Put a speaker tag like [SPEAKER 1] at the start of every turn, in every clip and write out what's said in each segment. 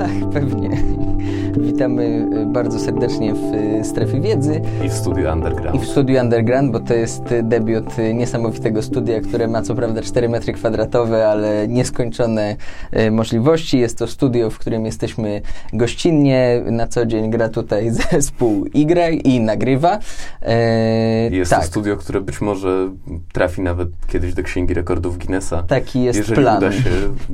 [SPEAKER 1] Tak, pewnie. Witamy y, bardzo serdecznie w y, Strefie Wiedzy.
[SPEAKER 2] I w studiu Underground.
[SPEAKER 1] I w studiu Underground, bo to jest y, debiut niesamowitego studia, które ma co prawda 4 metry kwadratowe, ale nieskończone możliwości. Jest to studio, w którym jesteśmy gościnnie. Na co dzień gra tutaj zespół Y i nagrywa.
[SPEAKER 2] E, jest tak. to studio, które być może trafi nawet kiedyś do Księgi Rekordów Guinnessa.
[SPEAKER 1] Taki jest
[SPEAKER 2] jeżeli
[SPEAKER 1] plan.
[SPEAKER 2] uda się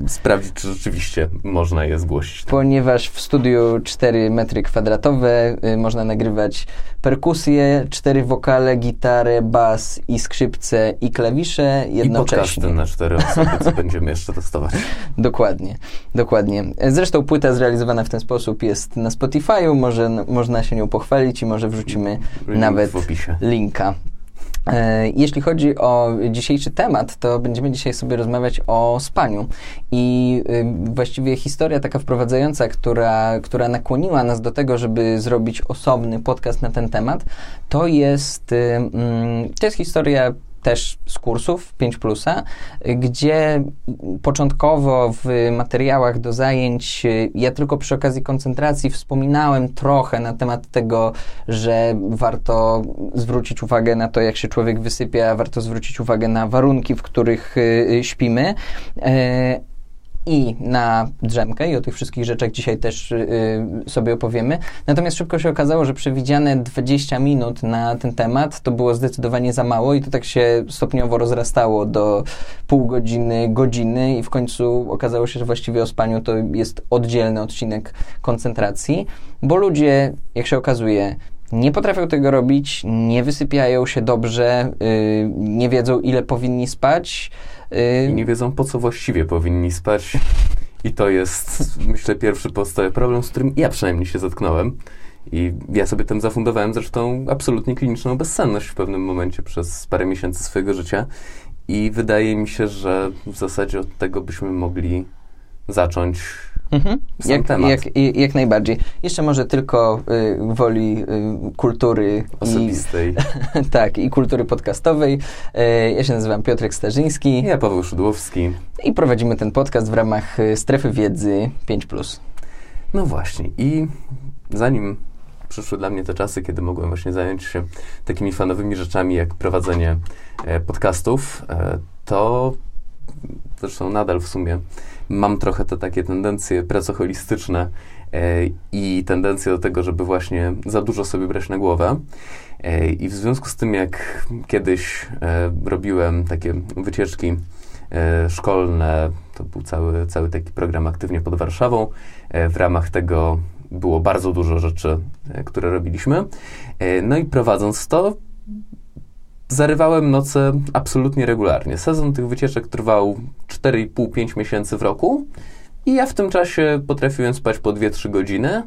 [SPEAKER 2] sprawdzić, czy rzeczywiście można je zgłosić.
[SPEAKER 1] Ponieważ w studiu 4 metry kwadratowe y, można nagrywać perkusję, cztery wokale, gitarę, bas i skrzypce i klawisze jednocześnie.
[SPEAKER 2] I podcasty na cztery osoby, co będziemy jeszcze testować.
[SPEAKER 1] Dokładnie, dokładnie. Zresztą płyta zrealizowana w ten sposób jest na Spotify'u, może można się nią pochwalić i może wrzucimy
[SPEAKER 2] Link
[SPEAKER 1] nawet linka. E, jeśli chodzi o dzisiejszy temat, to będziemy dzisiaj sobie rozmawiać o spaniu. I y, właściwie historia taka wprowadzająca, która, która nakłoniła nas do tego, żeby zrobić osobny podcast na ten temat, to jest, y, mm, to jest historia też z kursów 5 plusa, gdzie początkowo w materiałach do zajęć ja tylko przy okazji koncentracji wspominałem trochę na temat tego, że warto zwrócić uwagę na to, jak się człowiek wysypia, warto zwrócić uwagę na warunki, w których y, śpimy. E, i na drzemkę i o tych wszystkich rzeczach dzisiaj też y, sobie opowiemy. Natomiast szybko się okazało, że przewidziane 20 minut na ten temat to było zdecydowanie za mało i to tak się stopniowo rozrastało do pół godziny, godziny i w końcu okazało się, że właściwie o spaniu to jest oddzielny odcinek koncentracji, bo ludzie, jak się okazuje, nie potrafią tego robić, nie wysypiają się dobrze, yy, nie wiedzą ile powinni spać.
[SPEAKER 2] I nie wiedzą po co właściwie powinni spać. I to jest, myślę, pierwszy podstawowy problem, z którym ja przynajmniej się zetknąłem. I ja sobie tym zafundowałem zresztą absolutnie kliniczną bezsenność w pewnym momencie przez parę miesięcy swojego życia. I wydaje mi się, że w zasadzie od tego byśmy mogli zacząć Mhm.
[SPEAKER 1] Jak, jak, jak, najbardziej. Jeszcze może tylko y, woli y, kultury
[SPEAKER 2] osobistej.
[SPEAKER 1] I, tak, i kultury podcastowej. Y, ja się nazywam Piotrek Starzyński.
[SPEAKER 2] Ja Paweł Szydłowski.
[SPEAKER 1] I prowadzimy ten podcast w ramach y, Strefy Wiedzy 5+.
[SPEAKER 2] No właśnie. I zanim przyszły dla mnie te czasy, kiedy mogłem właśnie zająć się takimi fanowymi rzeczami jak prowadzenie e, podcastów, e, to zresztą nadal w sumie mam trochę te takie tendencje pracoholistyczne e, i tendencje do tego, żeby właśnie za dużo sobie brać na głowę. E, I w związku z tym, jak kiedyś e, robiłem takie wycieczki szkolne, to był cały, cały taki program aktywnie pod Warszawą, w ramach tego było bardzo dużo rzeczy, które robiliśmy. No i prowadząc to, Zarywałem noce absolutnie regularnie. Sezon tych wycieczek trwał 4,5-5 miesięcy w roku i ja w tym czasie potrafiłem spać po 2-3 godziny.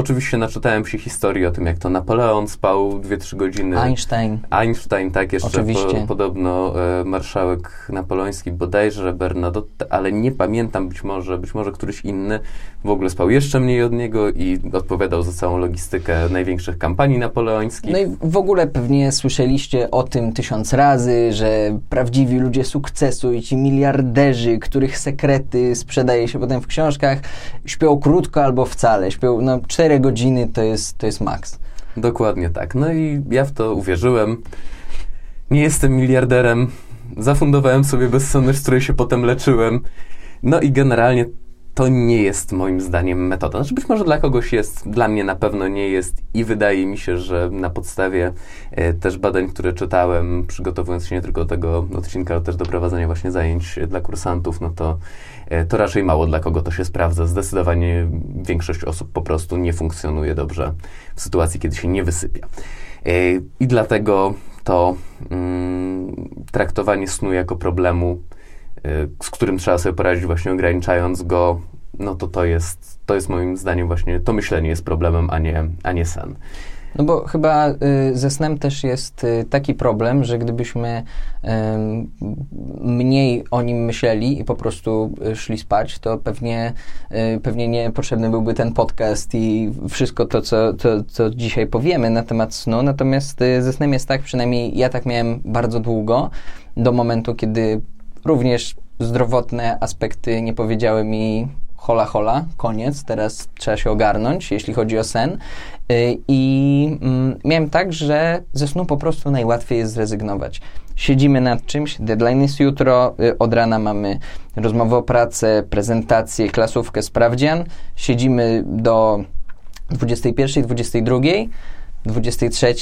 [SPEAKER 2] Oczywiście naczytałem się historii o tym, jak to Napoleon spał 2-3 godziny.
[SPEAKER 1] Einstein.
[SPEAKER 2] Einstein, tak, jeszcze po, podobno e, marszałek napoleoński bodajże Bernadotte, ale nie pamiętam, być może, być może któryś inny w ogóle spał jeszcze mniej od niego i odpowiadał za całą logistykę największych kampanii napoleońskich.
[SPEAKER 1] No i w ogóle pewnie słyszeliście o tym tysiąc razy, że prawdziwi ludzie sukcesu i ci miliarderzy, których sekrety sprzedaje się potem w książkach, śpią krótko albo wcale. Śpią no, 4 godziny to jest, to jest maks.
[SPEAKER 2] Dokładnie tak. No i ja w to uwierzyłem. Nie jestem miliarderem. Zafundowałem sobie bezsenność, z której się potem leczyłem. No i generalnie to nie jest moim zdaniem metoda. Znaczy być może dla kogoś jest, dla mnie na pewno nie jest i wydaje mi się, że na podstawie e, też badań, które czytałem, przygotowując się nie tylko do tego odcinka, ale też do prowadzenia właśnie zajęć dla kursantów, no to to raczej mało dla kogo to się sprawdza. Zdecydowanie większość osób po prostu nie funkcjonuje dobrze w sytuacji, kiedy się nie wysypia. E, I dlatego to mm, traktowanie snu jako problemu z którym trzeba sobie poradzić właśnie ograniczając go, no to to jest, to jest moim zdaniem właśnie, to myślenie jest problemem, a nie, a nie sen.
[SPEAKER 1] No bo chyba y, ze snem też jest y, taki problem, że gdybyśmy y, mniej o nim myśleli i po prostu y, szli spać, to pewnie, y, pewnie niepotrzebny byłby ten podcast i wszystko to, co, to, co dzisiaj powiemy na temat snu. Natomiast y, ze snem jest tak, przynajmniej ja tak miałem bardzo długo, do momentu, kiedy również zdrowotne aspekty nie powiedziały mi hola hola, koniec, teraz trzeba się ogarnąć, jeśli chodzi o sen. Y, I mm, miałem tak, że ze snu po prostu najłatwiej jest zrezygnować. Siedzimy nad czymś, deadline jest jutro, y, od rana mamy rozmowę o pracę, prezentację, klasówkę, sprawdzian. Siedzimy do 21, 22, 23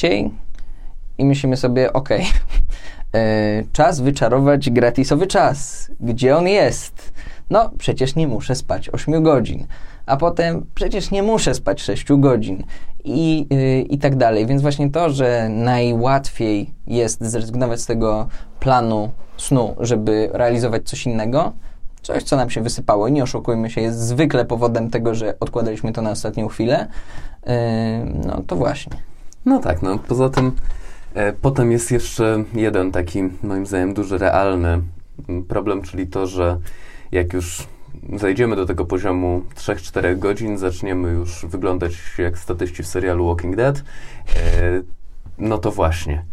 [SPEAKER 1] i myślimy sobie, ok, czas wyczarować gratisowy czas. Gdzie on jest? No, przecież nie muszę spać 8 godzin, a potem przecież nie muszę spać 6 godzin i, yy, i tak dalej. Więc właśnie to, że najłatwiej jest zrezygnować z tego planu snu, żeby realizować coś innego, coś, co nam się wysypało, nie oszukujmy się, jest zwykle powodem tego, że odkładaliśmy to na ostatnią chwilę, yy, no to właśnie.
[SPEAKER 2] No tak, no poza tym e, potem jest jeszcze jeden taki, moim zdaniem, duży, realny problem, czyli to, że jak już zejdziemy do tego poziomu 3-4 godzin, zaczniemy już wyglądać jak statyści w serialu Walking Dead, e, no to właśnie,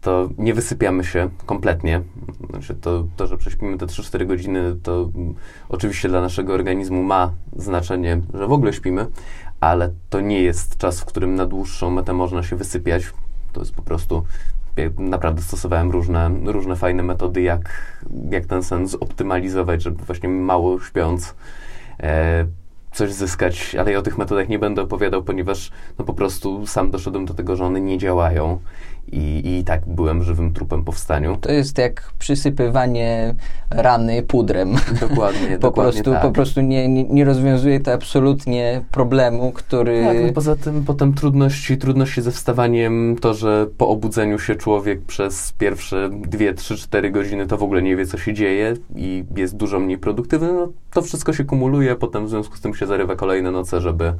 [SPEAKER 2] to nie wysypiamy się kompletnie. Znaczy to, to, że prześpimy te 3-4 godziny, to oczywiście dla naszego organizmu ma znaczenie, że w ogóle śpimy, ale to nie jest czas, w którym na dłuższą metę można się wysypiać. To jest po prostu naprawdę stosowałem różne, różne fajne metody, jak, jak ten sen zoptymalizować, żeby właśnie mało śpiąc e, coś zyskać, ale ja o tych metodach nie będę opowiadał, ponieważ no po prostu sam doszedłem do tego, że one nie działają i, i tak byłem żywym trupem po wstaniu.
[SPEAKER 1] To jest jak przysypywanie rany pudrem.
[SPEAKER 2] Dokładnie,
[SPEAKER 1] po
[SPEAKER 2] dokładnie
[SPEAKER 1] prostu,
[SPEAKER 2] tak.
[SPEAKER 1] Po prostu nie, nie, nie rozwiązuje to absolutnie problemu, który...
[SPEAKER 2] Tak, no poza tym potem trudności, trudności ze wstawaniem, to, że po obudzeniu się człowiek przez pierwsze dwie, trzy, cztery godziny to w ogóle nie wie, co się dzieje i jest dużo mniej produktywny, no to wszystko się kumuluje, potem w związku z tym się zarywa kolejne noce, żeby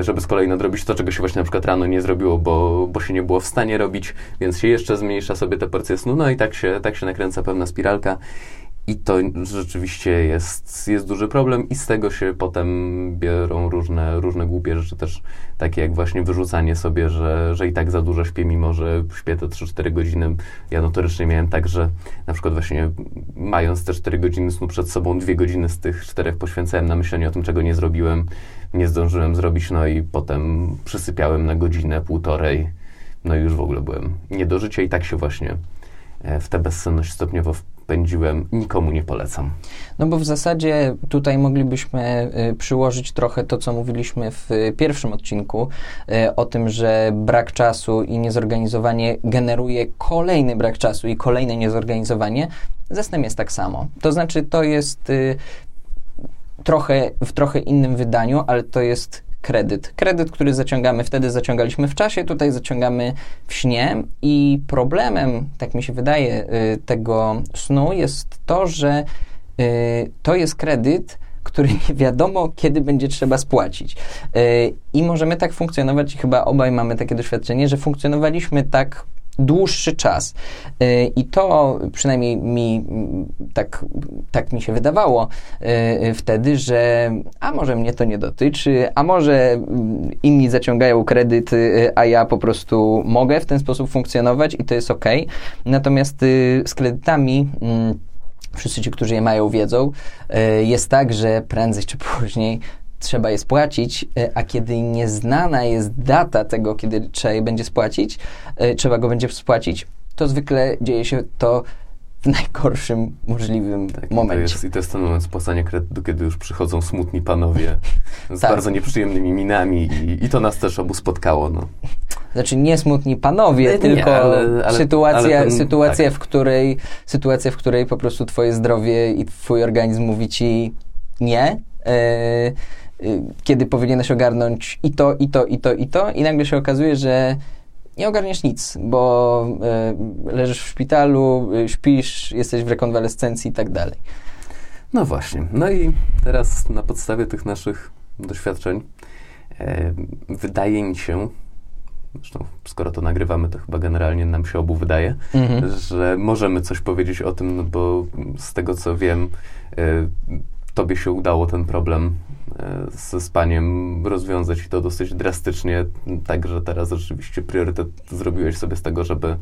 [SPEAKER 2] żeby z kolei nadrobić to, czego się właśnie na przykład rano nie zrobiło, bo, bo się nie było w stanie robić, więc się jeszcze zmniejsza sobie te porcje snu, no i tak się, tak się nakręca pewna spiralka. I to rzeczywiście jest, jest duży problem i z tego się potem biorą różne, różne głupie rzeczy też, takie jak właśnie wyrzucanie sobie, że, że i tak za dużo śpię, mimo że śpię te 3-4 godziny. Ja notorycznie miałem tak, że na przykład właśnie mając te 4 godziny snu przed sobą, dwie godziny z tych czterech poświęcałem na myślenie o tym, czego nie zrobiłem, nie zdążyłem zrobić, no i potem przysypiałem na godzinę, półtorej, no i już w ogóle byłem nie do życia i tak się właśnie e, w tę bezsenność stopniowo spędziłem, nikomu nie polecam.
[SPEAKER 1] No bo w zasadzie tutaj moglibyśmy y, przyłożyć trochę to, co mówiliśmy w y, pierwszym odcinku, y, o tym, że brak czasu i niezorganizowanie generuje kolejny brak czasu i kolejne niezorganizowanie. Ze snem jest tak samo. To znaczy, to jest trochę, w trochę innym wydaniu, ale to jest kredyt. Kredyt, który zaciągamy, wtedy zaciągaliśmy w czasie, tutaj zaciągamy w śnie i problemem, tak mi się wydaje, y, tego snu jest to, że y, to jest kredyt, który nie wiadomo, kiedy będzie trzeba spłacić. Y, I możemy tak funkcjonować, chyba obaj mamy takie doświadczenie, że funkcjonowaliśmy tak dłuższy czas. Y, I to przynajmniej mi tak, tak mi się wydawało y, wtedy, że a może mnie to nie dotyczy, a może mm, inni zaciągają kredyt, y, a ja po prostu mogę w ten sposób funkcjonować i to jest ok. Natomiast z kredytami mm, wszyscy ci, którzy je mają, wiedzą, jest tak, że prędzej czy później trzeba je spłacić, e, a kiedy nieznana jest data tego, kiedy trzeba je będzie spłacić, e, trzeba go będzie spłacić, to zwykle dzieje się to w najgorszym możliwym tak, momencie.
[SPEAKER 2] I to, jest, I to jest ten moment spłacania kredytu, kiedy już przychodzą smutni panowie z tak. bardzo nieprzyjemnymi minami i, i to nas też obu spotkało. No.
[SPEAKER 1] Znaczy nie smutni panowie, nie, tylko ale, ale, sytuacja, ale ten, sytuacja, tak. w której, sytuacja, w której po prostu twoje zdrowie i twój organizm mówi ci nie. Yy, kiedy powinieneś ogarnąć i to, i to, i to, i to, i nagle się okazuje, że nie ogarniesz nic, bo y, leżysz w szpitalu, y, śpisz, jesteś w rekonwalescencji i tak dalej.
[SPEAKER 2] No właśnie. No i teraz na podstawie tych naszych doświadczeń e, wydaje mi się, zresztą skoro to nagrywamy, to chyba generalnie nam się obu wydaje, mhm. że możemy coś powiedzieć o tym, no bo z tego co wiem, e, tobie się udało ten problem e, ze spaniem rozwiązać i to dosyć drastycznie, także teraz rzeczywiście priorytet zrobiłeś sobie z tego, żeby,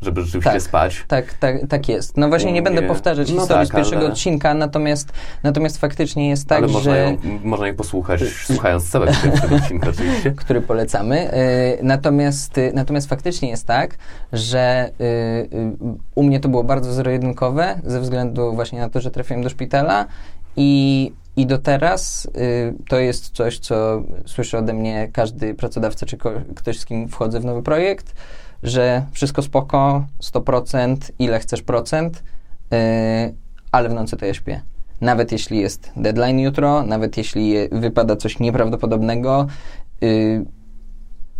[SPEAKER 2] żeby rzeczywiście
[SPEAKER 1] Tak.
[SPEAKER 2] spać.
[SPEAKER 1] Tak, tak, tak jest. No właśnie nie będę powtarzać
[SPEAKER 2] no
[SPEAKER 1] historii
[SPEAKER 2] tak,
[SPEAKER 1] z pierwszego
[SPEAKER 2] ale-
[SPEAKER 1] odcinka, natomiast, natomiast faktycznie jest tak,
[SPEAKER 2] Ale można,
[SPEAKER 1] że...
[SPEAKER 2] ją, można jej posłuchać, słuchając całego pierwszego odcinka oczywiście.
[SPEAKER 1] który polecamy. Y, Natomiast, y, natomiast faktycznie jest tak, że y, y, u mnie to było bardzo zero-jedynkowe ze względu właśnie na to, że trafiłem do szpitala i, i do teraz y, to jest coś, co słyszy ode mnie każdy pracodawca czy ko- ktoś, z kim wchodzę w nowy projekt, że wszystko spoko, 100%, ile chcesz procent, y, ale w nocy to ja śpię. Nawet jeśli jest deadline jutro, nawet jeśli je- wypada coś nieprawdopodobnego, y,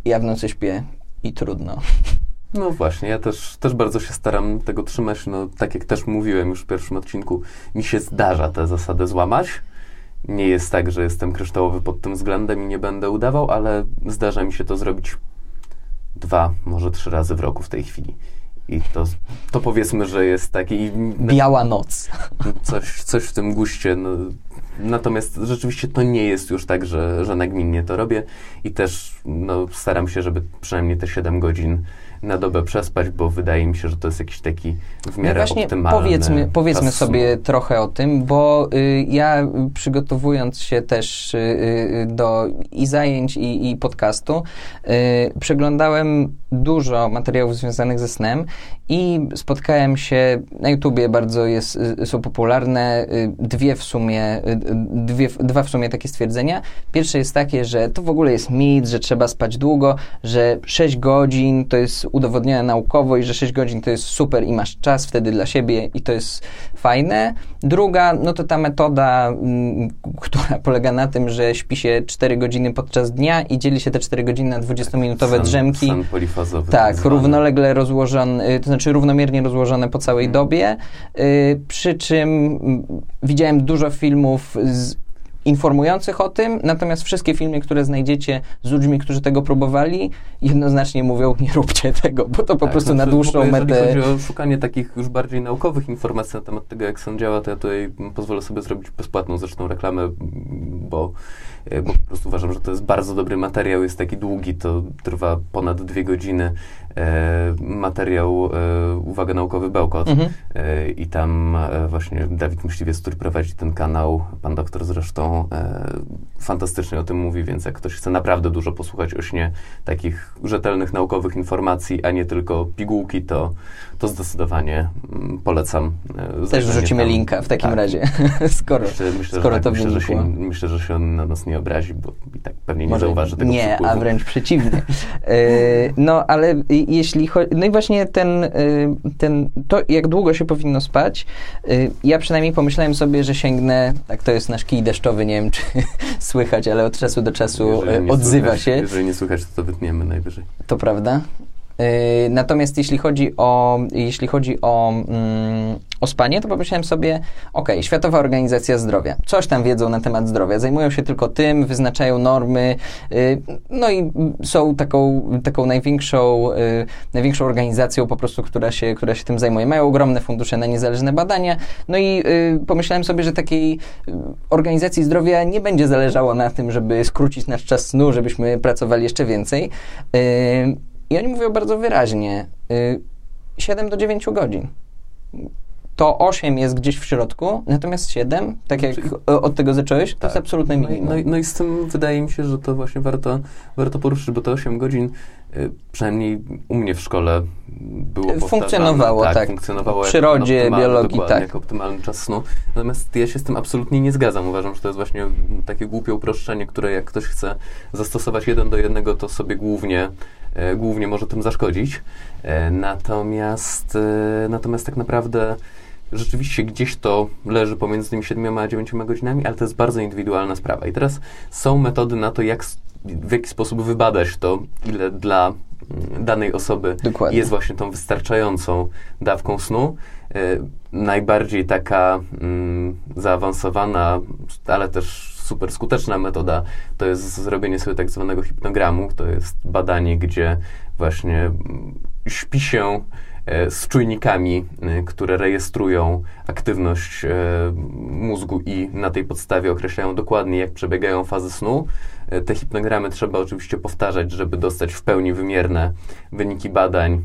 [SPEAKER 1] ja w nocy śpię i trudno.
[SPEAKER 2] No właśnie, ja też, też bardzo się staram tego trzymać. No, tak jak też mówiłem już w pierwszym odcinku, mi się zdarza tę zasadę złamać. Nie jest tak, że jestem kryształowy pod tym względem i nie będę udawał, ale zdarza mi się to zrobić dwa, może trzy razy w roku w tej chwili. I to, to powiedzmy, że jest taki
[SPEAKER 1] Biała noc.
[SPEAKER 2] coś, coś w tym guście. No. Natomiast rzeczywiście to nie jest już tak, że, że nagminnie to robię i też no, staram się, żeby przynajmniej te 7 godzin na dobę przespać, bo wydaje mi się, że to jest jakiś taki w
[SPEAKER 1] No
[SPEAKER 2] miarę
[SPEAKER 1] właśnie
[SPEAKER 2] optymalny
[SPEAKER 1] powiedzmy, powiedzmy sobie
[SPEAKER 2] snu.
[SPEAKER 1] trochę o tym, bo y, ja przygotowując się też y, y, do i zajęć, i, i podcastu, y, przeglądałem dużo materiałów związanych ze snem i spotkałem się, na YouTubie bardzo jest, y, są popularne y, dwie w sumie, dwie, dwa w sumie takie stwierdzenia. Pierwsze jest takie, że to w ogóle jest mit, że trzeba spać długo, że 6 godzin to jest udowodnione naukowo i że 6 godzin to jest super i masz czas wtedy dla siebie i to jest fajne. Druga, no to ta metoda, mm, która polega na tym, że śpi się 4 godziny podczas dnia i dzieli się te 4 godziny na 20-minutowe
[SPEAKER 2] Sen-
[SPEAKER 1] drzemki.
[SPEAKER 2] Sen polifazowy.
[SPEAKER 1] Tak, równolegle rozłożone, y, to znaczy równomiernie rozłożone po całej
[SPEAKER 2] Mhm.
[SPEAKER 1] dobie, y, przy czym mm, widziałem dużo filmów z informujących o tym, natomiast wszystkie filmy, które znajdziecie z ludźmi, którzy tego próbowali, jednoznacznie mówią, nie róbcie tego, bo to po
[SPEAKER 2] Tak,
[SPEAKER 1] prostu na
[SPEAKER 2] znaczy, w
[SPEAKER 1] dłuższą metę...
[SPEAKER 2] Jeżeli chodzi o szukanie takich już bardziej naukowych informacji na temat tego, jak sen działa, to ja tutaj pozwolę sobie zrobić bezpłatną zresztą reklamę, bo, bo po prostu uważam, że to jest bardzo dobry materiał, jest taki długi, to trwa ponad dwie godziny. E, materiał, e, uwaga, naukowy Bełkot.
[SPEAKER 1] Mhm.
[SPEAKER 2] E, I tam e, właśnie Dawid Myśliwiec, który prowadzi ten kanał, pan doktor zresztą, e, fantastycznie o tym mówi, więc jak ktoś chce naprawdę dużo posłuchać o śnie, takich rzetelnych, naukowych informacji, a nie tylko pigułki, to, to zdecydowanie mm, polecam. e,
[SPEAKER 1] Też wrzucimy
[SPEAKER 2] tam.
[SPEAKER 1] linka w takim
[SPEAKER 2] Tak.
[SPEAKER 1] razie, skoro,
[SPEAKER 2] Myślę,
[SPEAKER 1] skoro
[SPEAKER 2] że,
[SPEAKER 1] to
[SPEAKER 2] tak, myślę, że się, myślę, że się on na nas nie obrazi, bo i tak pewnie nie
[SPEAKER 1] Może
[SPEAKER 2] zauważy tego
[SPEAKER 1] Nie, a wręcz przeciwnie. E, no, ale jeśli chodzi... No i właśnie ten, e, ten... To, jak długo się powinno spać, e, ja przynajmniej pomyślałem sobie, że sięgnę... Tak, to jest nasz kij deszczowy, nie wiem, czy słychać, ale od czasu do czasu
[SPEAKER 2] nie
[SPEAKER 1] odzywa
[SPEAKER 2] słychać,
[SPEAKER 1] się.
[SPEAKER 2] Jeżeli nie słychać, to to wytniemy najwyżej.
[SPEAKER 1] To prawda. Yy, Natomiast jeśli chodzi o, jeśli chodzi o, mm, o spanie, to pomyślałem sobie, ok, Światowa Organizacja Zdrowia, coś tam wiedzą na temat zdrowia, zajmują się tylko tym, wyznaczają normy, yy, no i są taką, taką największą, yy, największą organizacją po prostu, która się, która się tym zajmuje. Mają ogromne fundusze na niezależne badania, no i yy, pomyślałem sobie, że takiej organizacji zdrowia nie będzie zależało na tym, żeby skrócić nasz czas snu, żebyśmy pracowali jeszcze więcej. I oni mówią bardzo wyraźnie, y, 7 do 9 godzin. To 8 jest gdzieś w środku, natomiast 7, tak jak
[SPEAKER 2] Czyli-
[SPEAKER 1] o- od tego zacząłeś, to
[SPEAKER 2] Tak.
[SPEAKER 1] jest absolutne
[SPEAKER 2] No
[SPEAKER 1] minimum.
[SPEAKER 2] no, i, no i z tym wydaje mi się, że to właśnie warto, warto poruszyć, bo te 8 godzin, y, przynajmniej u mnie w szkole było
[SPEAKER 1] funkcjonowało, tak.
[SPEAKER 2] funkcjonowało
[SPEAKER 1] W przyrodzie, biologii, tak.
[SPEAKER 2] jako optymalny czas snu. Natomiast ja się z tym absolutnie nie zgadzam. Uważam, że to jest właśnie takie głupie uproszczenie, które jak ktoś chce zastosować jeden do jednego, to sobie głównie głównie może tym zaszkodzić. E, Natomiast, e, natomiast tak naprawdę rzeczywiście gdzieś to leży pomiędzy tymi 7 a 9 godzinami, ale to jest bardzo indywidualna sprawa. I teraz są metody na to, jak, w jaki sposób wybadać to, ile dla mm, danej osoby
[SPEAKER 1] Dokładnie.
[SPEAKER 2] jest właśnie tą wystarczającą dawką snu. E, najbardziej taka mm, zaawansowana, ale też super skuteczna metoda to jest zrobienie sobie tak zwanego hipnogramu. To jest badanie, gdzie właśnie mm, śpi się e, z czujnikami, e, które rejestrują aktywność e, mózgu i na tej podstawie określają dokładnie, jak przebiegają fazy snu. Te hipnogramy trzeba oczywiście powtarzać, żeby dostać w pełni wymierne wyniki badań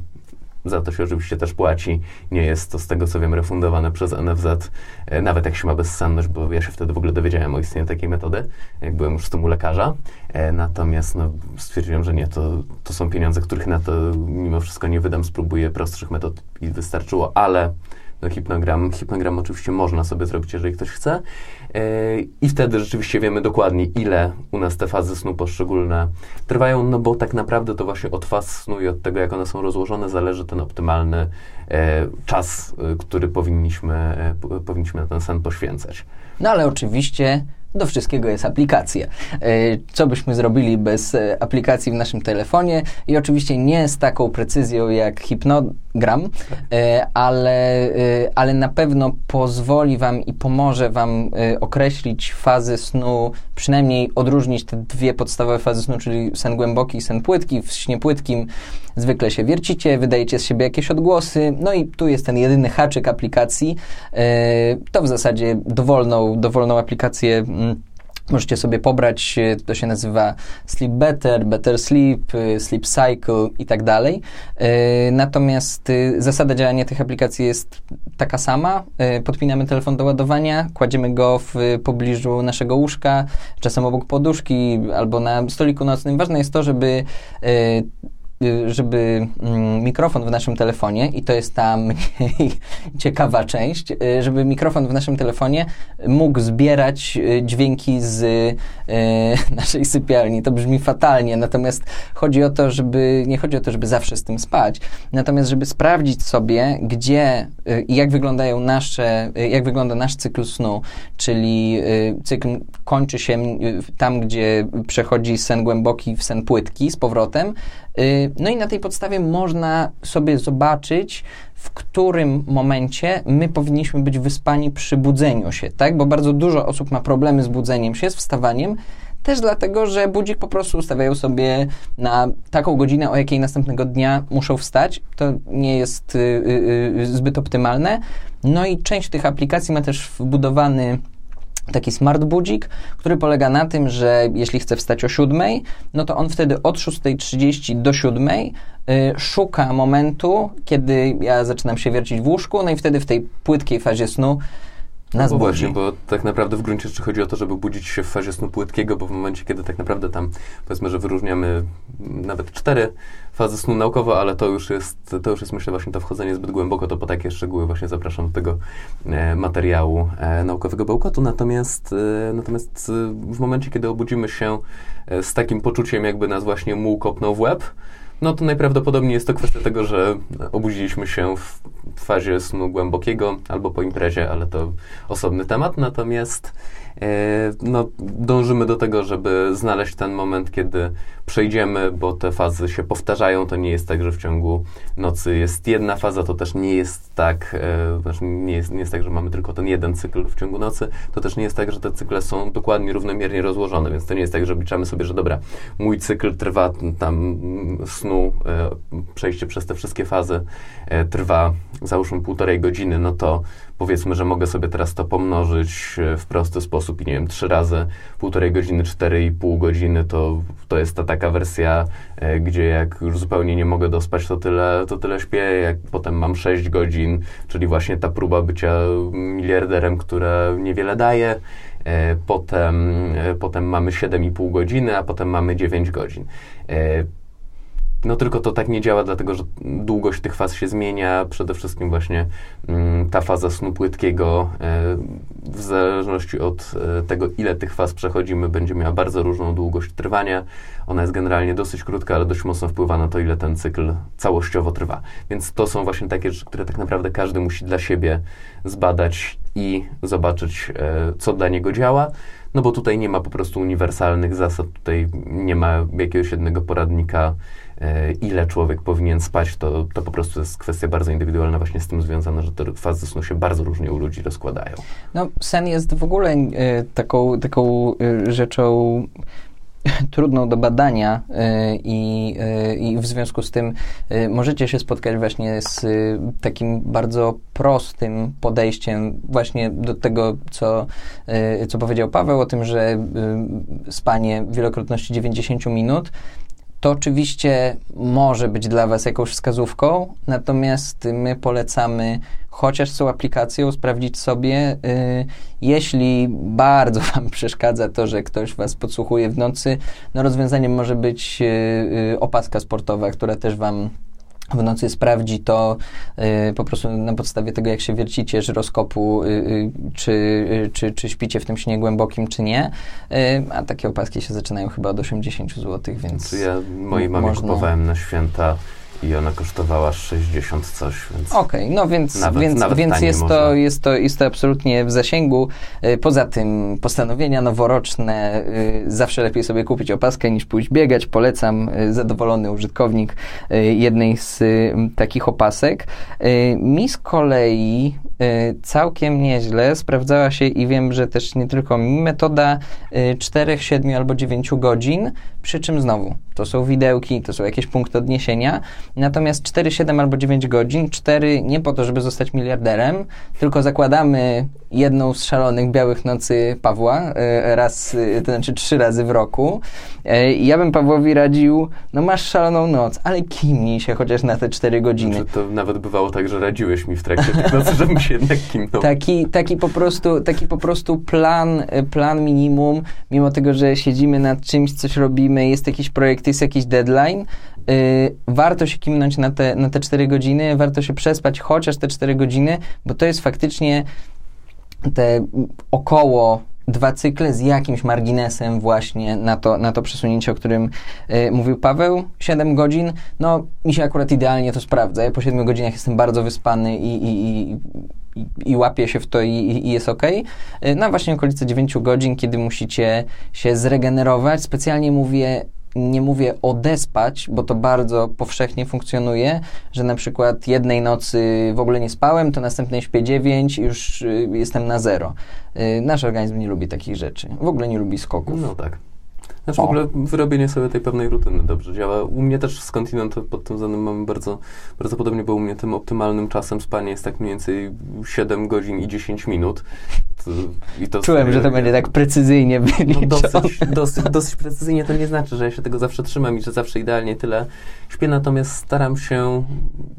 [SPEAKER 2] za to się oczywiście też płaci. Nie jest to z tego co wiem refundowane przez NFZ, e, nawet jak się ma bezsenność, bo ja się wtedy w ogóle dowiedziałem o istnieniu takiej metody, jak byłem już w tym u lekarza. E, natomiast no, stwierdziłem, że nie, to, to są pieniądze, których na to mimo wszystko nie wydam, spróbuję prostszych metod i wystarczyło, ale no, hipnogram, hipnogram oczywiście można sobie zrobić, jeżeli ktoś chce. I wtedy rzeczywiście wiemy dokładnie, ile u nas te fazy snu poszczególne trwają, no bo tak naprawdę to właśnie od faz snu i od tego, jak one są rozłożone, zależy ten optymalny e, czas, e, który powinniśmy, e, powinniśmy na ten sen poświęcać.
[SPEAKER 1] No ale oczywiście do wszystkiego jest aplikacja. E, co byśmy zrobili bez e, aplikacji w naszym telefonie? I oczywiście nie z taką precyzją jak hipnogram, e, ale, ale na pewno pozwoli Wam i pomoże Wam określić fazy snu, przynajmniej odróżnić te dwie podstawowe fazy snu, czyli sen głęboki i sen płytki. W śnie płytkim zwykle się wiercicie, wydajecie z siebie jakieś odgłosy, no i tu jest ten jedyny haczyk aplikacji. To w zasadzie dowolną, dowolną aplikację mm, Możecie sobie pobrać, e, to się nazywa Sleep Better, Better Sleep, e, Sleep Cycle i tak dalej. E, natomiast zasada działania tych aplikacji jest taka sama. Podpinamy telefon do ładowania, kładziemy go w pobliżu naszego łóżka, czasem obok poduszki albo na stoliku nocnym. Ważne jest to, żeby żeby mm, mikrofon w naszym telefonie, i to jest ta mniej ciekawa część, y, żeby mikrofon w naszym telefonie mógł zbierać y, dźwięki z naszej sypialni. To brzmi fatalnie, natomiast chodzi o to, żeby, nie chodzi o to, żeby zawsze z tym spać, natomiast żeby sprawdzić sobie, gdzie i jak wyglądają nasze, jak wygląda nasz cykl snu, czyli cykl kończy się tam, gdzie przechodzi sen głęboki w sen płytki z powrotem, Y, no i na tej podstawie można sobie zobaczyć, w którym momencie my powinniśmy być wyspani przy budzeniu się, tak? Bo bardzo dużo osób ma problemy z budzeniem się, z wstawaniem, też dlatego, że budzik po prostu ustawiają sobie na taką godzinę, o jakiej następnego dnia muszą wstać. To nie jest y, y, y zbyt optymalne. No i część tych aplikacji ma też wbudowany taki smart budzik, który polega na tym, że jeśli chce wstać o 7, no to on wtedy od 6.30 do 7 y, szuka momentu, kiedy ja zaczynam się wiercić w łóżku, no i wtedy w tej płytkiej fazie snu nas
[SPEAKER 2] no bo właśnie, bo tak naprawdę w gruncie rzeczy chodzi o to, żeby budzić się w fazie snu płytkiego, bo w momencie, kiedy tak naprawdę tam, powiedzmy, że wyróżniamy nawet cztery fazy snu naukowo, ale to już jest, to już jest myślę właśnie to wchodzenie zbyt głęboko, to po takie szczegóły właśnie zapraszam do tego e, materiału e, naukowego bełkotu. Natomiast, e, natomiast e, w momencie, kiedy obudzimy się e, z takim poczuciem, jakby nas właśnie muł kopnął w łeb, no to najprawdopodobniej jest to kwestia tego, że obudziliśmy się w fazie snu głębokiego albo po imprezie, ale to osobny temat. Natomiast no, dążymy do tego, żeby znaleźć ten moment, kiedy przejdziemy, bo te fazy się powtarzają. To nie jest tak, że w ciągu nocy jest jedna faza, to też nie jest tak, e, znaczy nie jest, nie jest tak, że mamy tylko ten jeden cykl w ciągu nocy. To też nie jest tak, że te cykle są dokładnie równomiernie rozłożone, więc to nie jest tak, że obliczamy sobie, że dobra, mój cykl trwa tam snu, e, przejście przez te wszystkie fazy trwa załóżmy półtorej godziny, no to powiedzmy, że mogę sobie teraz to pomnożyć e, w prosty sposób i nie wiem, trzy razy półtorej godziny, cztery i pół godziny, to, to jest ta taka wersja, e, gdzie jak już zupełnie nie mogę dospać, to tyle, to tyle śpię, jak potem mam sześć godzin, czyli właśnie ta próba bycia miliarderem, która niewiele daje, e, potem, potem mamy 7,5 godziny, a potem mamy 9 godzin. No tylko to tak nie działa, dlatego że długość tych faz się zmienia. Przede wszystkim właśnie mm, ta faza snu płytkiego, e, w zależności od e, tego, ile tych faz przechodzimy, będzie miała bardzo różną długość trwania. Ona jest generalnie dosyć krótka, ale dość mocno wpływa na to, ile ten cykl całościowo trwa. Więc to są właśnie takie rzeczy, które tak naprawdę każdy musi dla siebie zbadać i zobaczyć, e, co dla niego działa. No bo tutaj nie ma po prostu uniwersalnych zasad, tutaj nie ma jakiegoś jednego poradnika, ile człowiek powinien spać, to, to po prostu jest kwestia bardzo indywidualna, właśnie z tym związana, że te fazy snu się bardzo różnie u ludzi rozkładają.
[SPEAKER 1] No, sen jest w ogóle y, taką, taką y, rzeczą trudną do badania i, i w związku z tym możecie się spotkać właśnie z takim bardzo prostym podejściem właśnie do tego, co, co powiedział Paweł o tym, że spanie wielokrotności 90 minut to oczywiście może być dla Was jakąś wskazówką, natomiast my polecamy chociaż są aplikacją sprawdzić sobie, y, jeśli bardzo Wam przeszkadza to, że ktoś Was podsłuchuje w nocy, no rozwiązaniem może być y, y, opaska sportowa, która też Wam w nocy sprawdzi to y, po prostu na podstawie tego, jak się wiercicie, żyroskopu, y, y, czy, y, czy, czy śpicie w tym śnie głębokim, czy nie. Y, a takie opaski się zaczynają chyba od 80 zł, więc.
[SPEAKER 2] Ja mojej mamie
[SPEAKER 1] można...
[SPEAKER 2] kupowałem na święta i ona kosztowała 60 coś, więc...
[SPEAKER 1] Okej, okay, no więc,
[SPEAKER 2] nawet,
[SPEAKER 1] więc,
[SPEAKER 2] nawet
[SPEAKER 1] więc jest, to, jest, to, jest to absolutnie w zasięgu. Y, poza tym postanowienia noworoczne, y, zawsze lepiej sobie kupić opaskę niż pójść biegać. Polecam, y, zadowolony użytkownik jednej z takich opasek. Mi z kolei całkiem nieźle sprawdzała się i wiem, że też nie tylko mi, metoda 4, 7 albo 9 godzin, przy czym znowu, to są widełki, to są jakieś punkty odniesienia, Natomiast 4, 7 albo 9 godzin, 4 nie po to, żeby zostać miliarderem, tylko zakładamy jedną z szalonych białych nocy Pawła, e, raz, e, to znaczy trzy razy w roku. E, I ja bym Pawłowi radził, no masz szaloną noc, ale kimnij się chociaż na te 4 godziny.
[SPEAKER 2] Znaczy, to nawet bywało tak, że radziłeś mi w trakcie tej nocy, żebym się jednak kimnął.
[SPEAKER 1] Taki, taki, po prostu, taki po prostu plan, plan minimum, mimo tego, że siedzimy nad czymś, coś robimy, jest jakiś projekt, jest jakiś deadline, Y, warto się kimnąć na te, na te 4 godziny, warto się przespać chociaż te 4 godziny, bo to jest faktycznie te około dwa cykle z jakimś marginesem właśnie na to, na to przesunięcie, o którym y, mówił Paweł. 7 godzin, no mi się akurat idealnie to sprawdza. Ja po 7 godzinach jestem bardzo wyspany i, i, i, i łapię się w to i, i jest ok. No właśnie okolice 9 godzin, kiedy musicie się zregenerować. Specjalnie mówię nie mówię odespać, bo to bardzo powszechnie funkcjonuje, że na przykład jednej nocy w ogóle nie spałem, to następnej śpię 9 i już y, jestem na zero. Y, nasz organizm nie lubi takich rzeczy. W ogóle nie lubi skoków.
[SPEAKER 2] No tak. Znaczy o. w ogóle wyrobienie sobie tej pewnej rutyny dobrze działa. U mnie też skądinąd pod tym względem mamy bardzo, bardzo podobnie, bo u mnie tym optymalnym czasem spania jest tak mniej więcej 7 godzin i 10 minut.
[SPEAKER 1] To, i to Czułem, sobie, że to będzie tak precyzyjnie
[SPEAKER 2] no dosyć, dosyć, dosyć precyzyjnie to nie znaczy, że ja się tego zawsze trzymam i że zawsze idealnie tyle śpię, natomiast staram się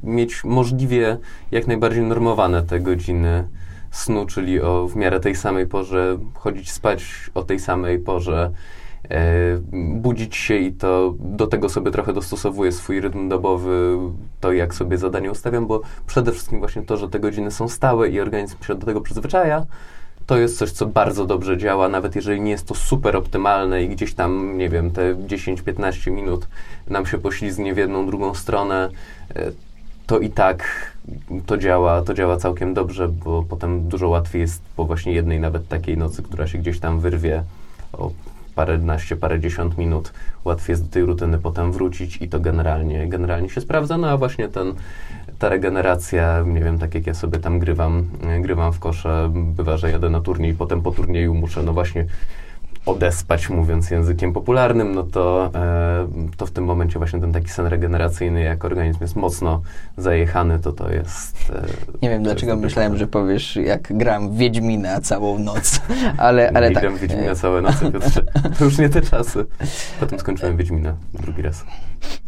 [SPEAKER 2] mieć możliwie jak najbardziej normowane te godziny snu, czyli o w miarę tej samej porze, chodzić spać o tej samej porze, budzić się i to do tego sobie trochę dostosowuję swój rytm dobowy, to jak sobie zadanie ustawiam, bo przede wszystkim właśnie to, że te godziny są stałe i organizm się do tego przyzwyczaja, to jest coś, co bardzo dobrze działa, nawet jeżeli nie jest to super optymalne i gdzieś tam, nie wiem, te 10-15 minut nam się poślizgnie w jedną, drugą stronę, e, to i tak to działa, to działa całkiem dobrze, bo potem dużo łatwiej jest po właśnie jednej nawet takiej nocy, która się gdzieś tam wyrwie o paręnaście, parędziesiąt minut, łatwiej jest do tej rutyny potem wrócić i to generalnie, generalnie się sprawdza. No a właśnie ten, ta regeneracja, nie wiem, tak jak ja sobie tam grywam, grywam w kosze, bywa, że jadę na turniej, potem po turnieju muszę, no właśnie odespać, mówiąc językiem popularnym, no to, e, to w tym momencie właśnie ten taki sen regeneracyjny, jak organizm jest mocno zajechany, to to jest...
[SPEAKER 1] E, nie wiem, dlaczego myślałem, że powiesz, jak gram w Wiedźmina całą noc, ale, ale
[SPEAKER 2] nie
[SPEAKER 1] tak.
[SPEAKER 2] gram w Wiedźmina całe noce, Piotrze. To już nie te czasy. Potem skończyłem Wiedźmina drugi raz,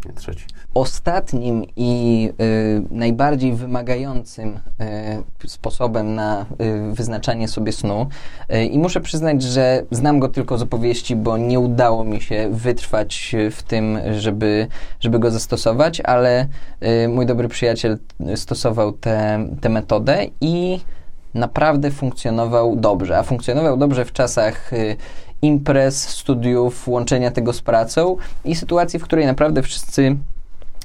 [SPEAKER 2] nie trzeci.
[SPEAKER 1] Ostatnim i y, najbardziej wymagającym y, sposobem na y, wyznaczanie sobie snu y, i muszę przyznać, że znam go tylko z opowieści, bo nie udało mi się wytrwać w tym, żeby, żeby go zastosować, ale y, mój dobry przyjaciel stosował tę metodę i naprawdę funkcjonował dobrze, a funkcjonował dobrze w czasach y, imprez, studiów, łączenia tego z pracą i sytuacji, w której naprawdę wszyscy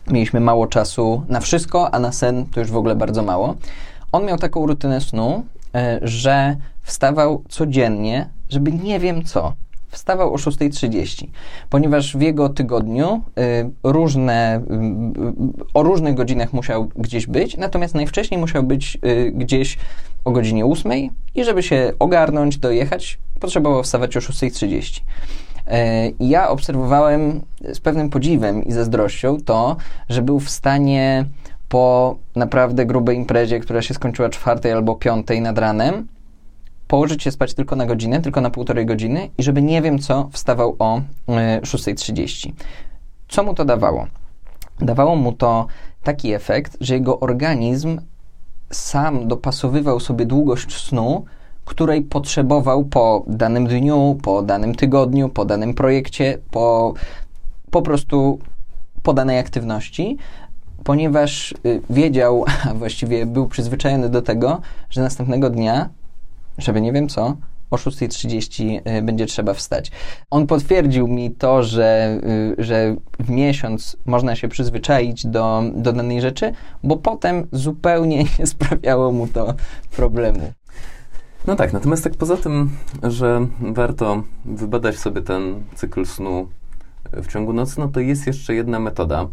[SPEAKER 1] mieliśmy mało czasu na wszystko, a na sen to już w ogóle bardzo mało. On miał taką rutynę snu, e, że wstawał codziennie, żeby nie wiem co. Wstawał o 6.30, ponieważ w jego tygodniu y, różne, y, o różnych godzinach musiał gdzieś być, natomiast najwcześniej musiał być y, gdzieś o godzinie 8 i żeby się ogarnąć, dojechać, potrzebował wstawać o 6.30. E, ja obserwowałem z pewnym podziwem i zazdrością to, że był w stanie po naprawdę grubej imprezie, która się skończyła czwartej albo piątej nad ranem, położyć się spać tylko na godzinę, tylko na półtorej godziny i żeby nie wiem co, wstawał o 6.30. E, co mu to dawało? Dawało mu to taki efekt, że jego organizm sam dopasowywał sobie długość snu, której potrzebował po danym dniu, po danym tygodniu, po danym projekcie, po po prostu po danej aktywności, ponieważ y, wiedział, a właściwie był przyzwyczajony do tego, że następnego dnia, żeby nie wiem co, o 6.30 y, będzie trzeba wstać. On potwierdził mi to, że, y, że w miesiąc można się przyzwyczaić do, do danej rzeczy, bo potem zupełnie nie sprawiało mu to problemu.
[SPEAKER 2] No tak, natomiast tak poza tym, że warto wybadać sobie ten cykl snu w ciągu nocy, no to jest jeszcze jedna metoda,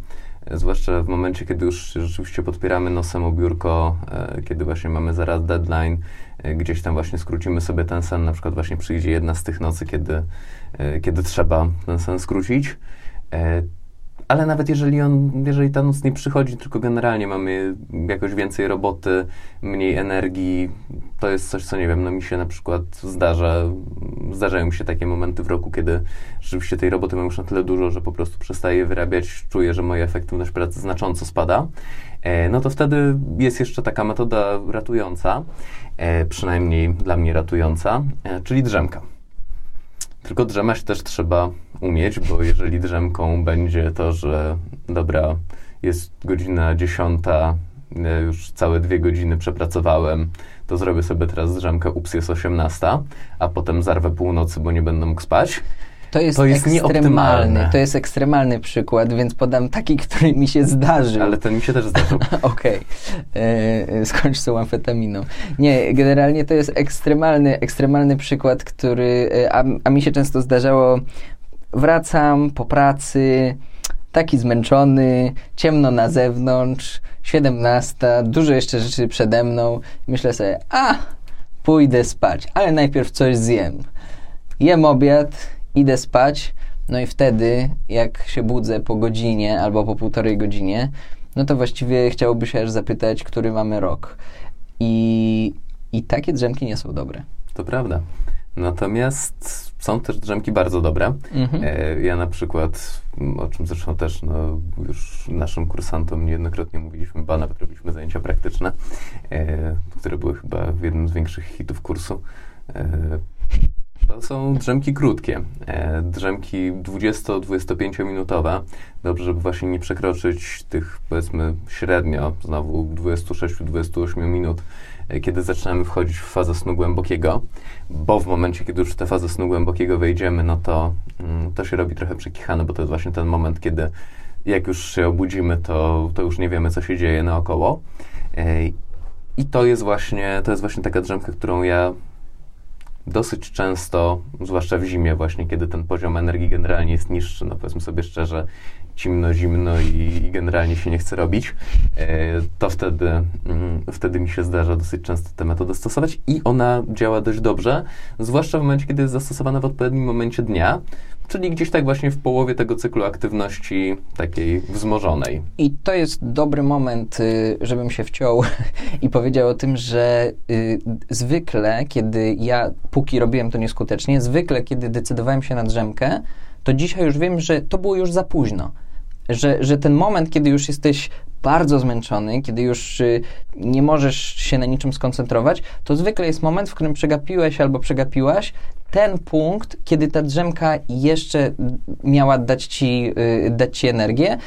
[SPEAKER 2] zwłaszcza w momencie, kiedy już rzeczywiście podpieramy nosem o biurko, kiedy właśnie mamy zaraz deadline, gdzieś tam właśnie skrócimy sobie ten sen, na przykład właśnie przyjdzie jedna z tych nocy, kiedy, e, kiedy trzeba ten sen skrócić. Ale nawet jeżeli on, jeżeli ta noc nie przychodzi, tylko generalnie mamy jakoś więcej roboty, mniej energii, to jest coś, co nie wiem, no mi się na przykład zdarza, zdarzają mi się takie momenty w roku, kiedy rzeczywiście tej roboty mam już na tyle dużo, że po prostu przestaję wyrabiać, czuję, że moja efektywność pracy znacząco spada, e, no to wtedy jest jeszcze taka metoda ratująca, e, przynajmniej dla mnie ratująca, e, czyli drzemka. Tylko drzemać też trzeba umieć, bo jeżeli drzemką będzie to, że dobra, jest godzina dziesiąta, już całe dwie godziny przepracowałem, to zrobię sobie teraz drzemkę, ups, jest osiemnasta, a potem zarwę północy, bo nie będę mógł spać,
[SPEAKER 1] to jest, to jest ekstremalny, to jest ekstremalny przykład, więc podam taki, który mi się zdarzył.
[SPEAKER 2] Ale ten mi się też zdarzył.
[SPEAKER 1] Okej. Okay. E, e, skończ z tą amfetaminą. Nie, generalnie to jest ekstremalny, ekstremalny przykład, który, e, a, a mi się często zdarzało, wracam po pracy, taki zmęczony, ciemno na zewnątrz, 17, dużo jeszcze rzeczy przede mną. Myślę sobie, a, pójdę spać, ale najpierw coś zjem. Jem obiad, idę spać, no i wtedy, jak się budzę po godzinie albo po półtorej godzinie, no to właściwie chciałoby się aż zapytać, który mamy rok. I, i takie drzemki nie są dobre.
[SPEAKER 2] To prawda. Natomiast są też drzemki bardzo dobre. Mhm. E, ja na przykład, o czym zresztą też no, już naszym kursantom niejednokrotnie mówiliśmy, ba nawet robiliśmy zajęcia praktyczne, e, które były chyba jednym z większych hitów kursu. To są drzemki krótkie, e, drzemki 20-25 minutowe. Dobrze, żeby właśnie nie przekroczyć tych powiedzmy średnio, znowu 26-28 minut, e, kiedy zaczynamy wchodzić w fazę snu głębokiego, bo w momencie, kiedy już w tę fazę snu głębokiego wejdziemy, no to mm, to się robi trochę przekichane, bo to jest właśnie ten moment, kiedy jak już się obudzimy, to, to już nie wiemy, co się dzieje naokoło. E, I to jest właśnie, to jest właśnie taka drzemka, którą ja dosyć często, zwłaszcza w zimie właśnie, kiedy ten poziom energii generalnie jest niższy, no powiedzmy sobie szczerze, cimno, zimno i, i generalnie się nie chce robić, e, to wtedy, mm, wtedy mi się zdarza dosyć często tę metodę stosować i ona działa dość dobrze, zwłaszcza w momencie, kiedy jest zastosowana w odpowiednim momencie dnia, czyli gdzieś tak właśnie w połowie tego cyklu aktywności takiej wzmożonej.
[SPEAKER 1] I to jest dobry moment, y, żebym się wciął i powiedział o tym, że y, zwykle, kiedy ja, póki robiłem to nieskutecznie, zwykle, kiedy decydowałem się na drzemkę, to dzisiaj już wiem, że to było już za późno. Że, że ten moment, kiedy już jesteś bardzo zmęczony, kiedy już y, nie możesz się na niczym skoncentrować, to zwykle jest moment, w którym przegapiłeś albo przegapiłaś ten punkt, kiedy ta drzemka jeszcze miała dać ci, y, dać ci energię.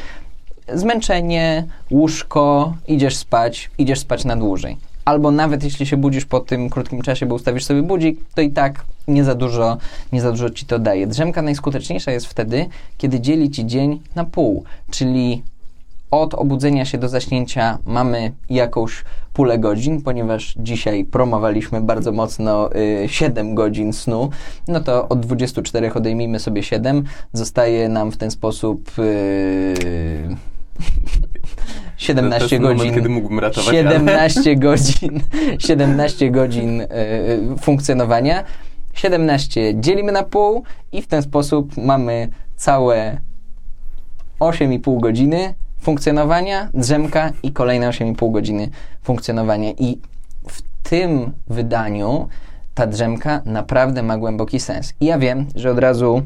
[SPEAKER 1] Zmęczenie, łóżko, idziesz spać, idziesz spać na dłużej. Albo nawet jeśli się budzisz po tym krótkim czasie, bo ustawisz sobie budzik, to i tak nie za dużo, nie za dużo ci to daje. Drzemka najskuteczniejsza jest wtedy, kiedy dzieli ci dzień na pół, czyli od obudzenia się do zaśnięcia mamy jakąś pulę godzin, ponieważ dzisiaj promowaliśmy bardzo mocno y, 7 godzin snu, no to od 24 odejmijmy sobie 7, zostaje nam w ten sposób y, 17 godzin. Moment,
[SPEAKER 2] kiedy mógłbym ratować
[SPEAKER 1] 17 ale... godzin, 17 godzin y, funkcjonowania. 17 dzielimy na pół i w ten sposób mamy całe 8,5 godziny funkcjonowania, drzemka i kolejne 8,5 godziny funkcjonowania. I w tym wydaniu ta drzemka naprawdę ma głęboki sens. I ja wiem, że od razu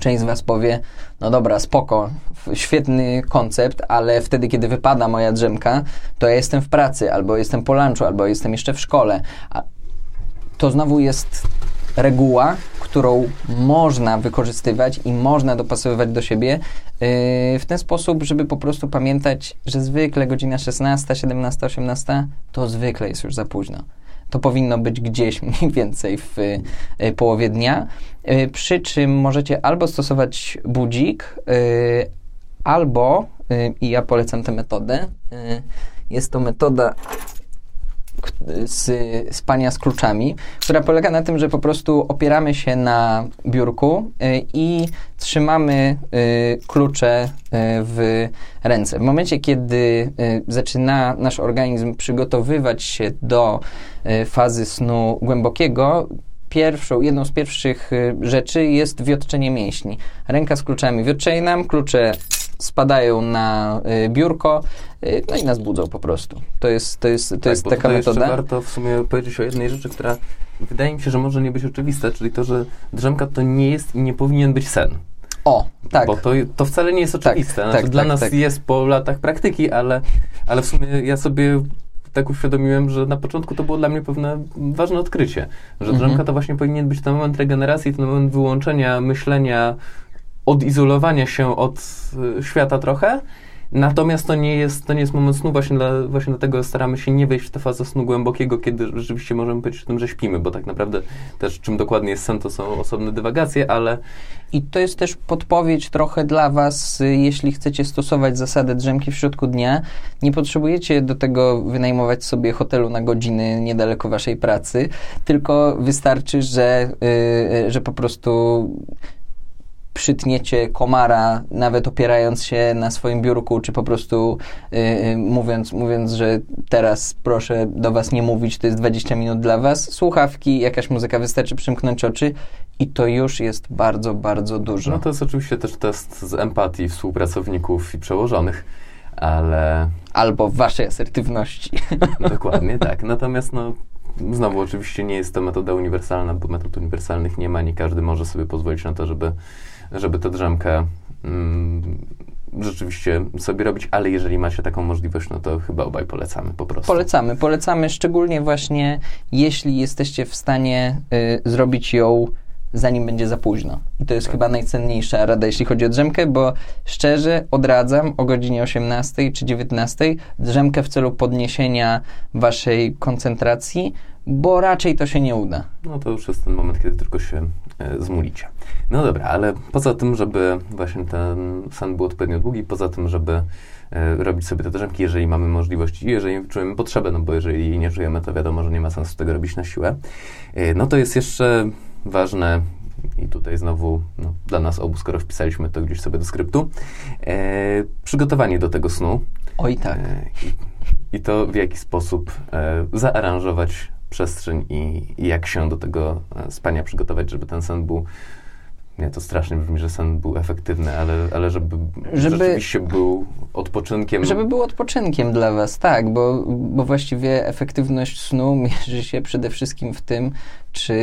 [SPEAKER 1] Część z Was powie, no dobra, spoko, świetny koncept, ale wtedy, kiedy wypada moja drzemka, to ja jestem w pracy, albo jestem po lunchu, albo jestem jeszcze w szkole. A to znowu jest reguła, którą można wykorzystywać i można dopasowywać do siebie yy, w ten sposób, żeby po prostu pamiętać, że zwykle godzina 16, 17, 18 to zwykle jest już za późno. To powinno być gdzieś mniej więcej w y, połowie dnia, y, przy czym możecie albo stosować budzik, y, albo, i ja polecam tę metodę, jest to metoda z spania z kluczami, która polega na tym, że po prostu opieramy się na biurku y, i trzymamy y, klucze y, w ręce. W momencie, kiedy zaczyna nasz organizm przygotowywać się do fazy snu głębokiego, pierwszą, jedną z pierwszych rzeczy jest wiotczenie mięśni. Ręka z kluczami wiotczeje nam, klucze spadają na y, biurko, y, no i nas budzą po prostu. To jest, to jest, to
[SPEAKER 2] tak,
[SPEAKER 1] jest taka metoda.
[SPEAKER 2] Warto w sumie powiedzieć o jednej rzeczy, która wydaje mi się, że może nie być oczywista, czyli to, że drzemka to nie jest i nie powinien być sen.
[SPEAKER 1] O, tak.
[SPEAKER 2] Bo to, to wcale nie jest tak, oczywiste. Tak, znaczy, tak, dla tak, nas tak. jest po latach praktyki, ale, ale w sumie ja sobie tak uświadomiłem, że na początku to było dla mnie pewne ważne odkrycie, że mhm. drzemka to właśnie powinien być ten moment regeneracji, ten moment wyłączenia myślenia, odizolowania się od y, świata trochę. Natomiast to nie jest, to nie jest moment snu, właśnie, dla, właśnie dlatego staramy się nie wejść w tę fazę snu głębokiego, kiedy rzeczywiście możemy powiedzieć o tym, że śpimy, bo tak naprawdę też czym dokładnie jest sen, to są osobne dywagacje, ale...
[SPEAKER 1] I to jest też podpowiedź trochę dla Was, y, jeśli chcecie stosować zasadę drzemki w środku dnia. Nie potrzebujecie do tego wynajmować sobie hotelu na godziny niedaleko Waszej pracy, tylko wystarczy, że, yy, że po prostu przytniecie komara, nawet opierając się na swoim biurku, czy po prostu yy, mówiąc, mówiąc, że teraz proszę do was nie mówić, to jest 20 minut dla was, słuchawki, jakaś muzyka, wystarczy przymknąć oczy i to już jest bardzo, bardzo dużo.
[SPEAKER 2] No to jest oczywiście też test z empatii współpracowników i przełożonych, ale...
[SPEAKER 1] Albo waszej asertywności.
[SPEAKER 2] Dokładnie tak. Natomiast no, Znowu, oczywiście nie jest to metoda uniwersalna, bo metod uniwersalnych nie ma. Nie każdy może sobie pozwolić na to, żeby żeby tę drzemkę mm, rzeczywiście sobie robić, ale jeżeli macie taką możliwość, no to chyba obaj polecamy po prostu.
[SPEAKER 1] Polecamy, polecamy szczególnie właśnie, jeśli jesteście w stanie y, zrobić ją zanim będzie za późno. I to jest tak. chyba najcenniejsza rada, jeśli chodzi o drzemkę, bo szczerze odradzam o godzinie 18 czy 19 drzemkę w celu podniesienia waszej koncentracji, bo raczej to się nie uda.
[SPEAKER 2] No to już jest ten moment, kiedy tylko się e, zmulicie. No dobra, ale poza tym, żeby właśnie ten sen był odpowiednio długi, poza tym, żeby e, robić sobie te drzemki, jeżeli mamy możliwość i jeżeli czujemy potrzebę, no bo jeżeli jej nie czujemy, to wiadomo, że nie ma sensu tego robić na siłę. E, no to jest jeszcze ważne i tutaj znowu no, dla nas obu, skoro wpisaliśmy to gdzieś sobie do skryptu, e, przygotowanie do tego snu.
[SPEAKER 1] Oj tak. E,
[SPEAKER 2] i, I, to w jaki sposób e, zaaranżować przestrzeń i, i, jak się do tego e, spania przygotować, żeby ten sen był nie, to strasznie brzmi, że sen był efektywny, ale, ale żeby, żeby rzeczywiście był odpoczynkiem.
[SPEAKER 1] Żeby był odpoczynkiem dla was, tak, bo, bo właściwie efektywność snu mierzy się przede wszystkim w tym, czy,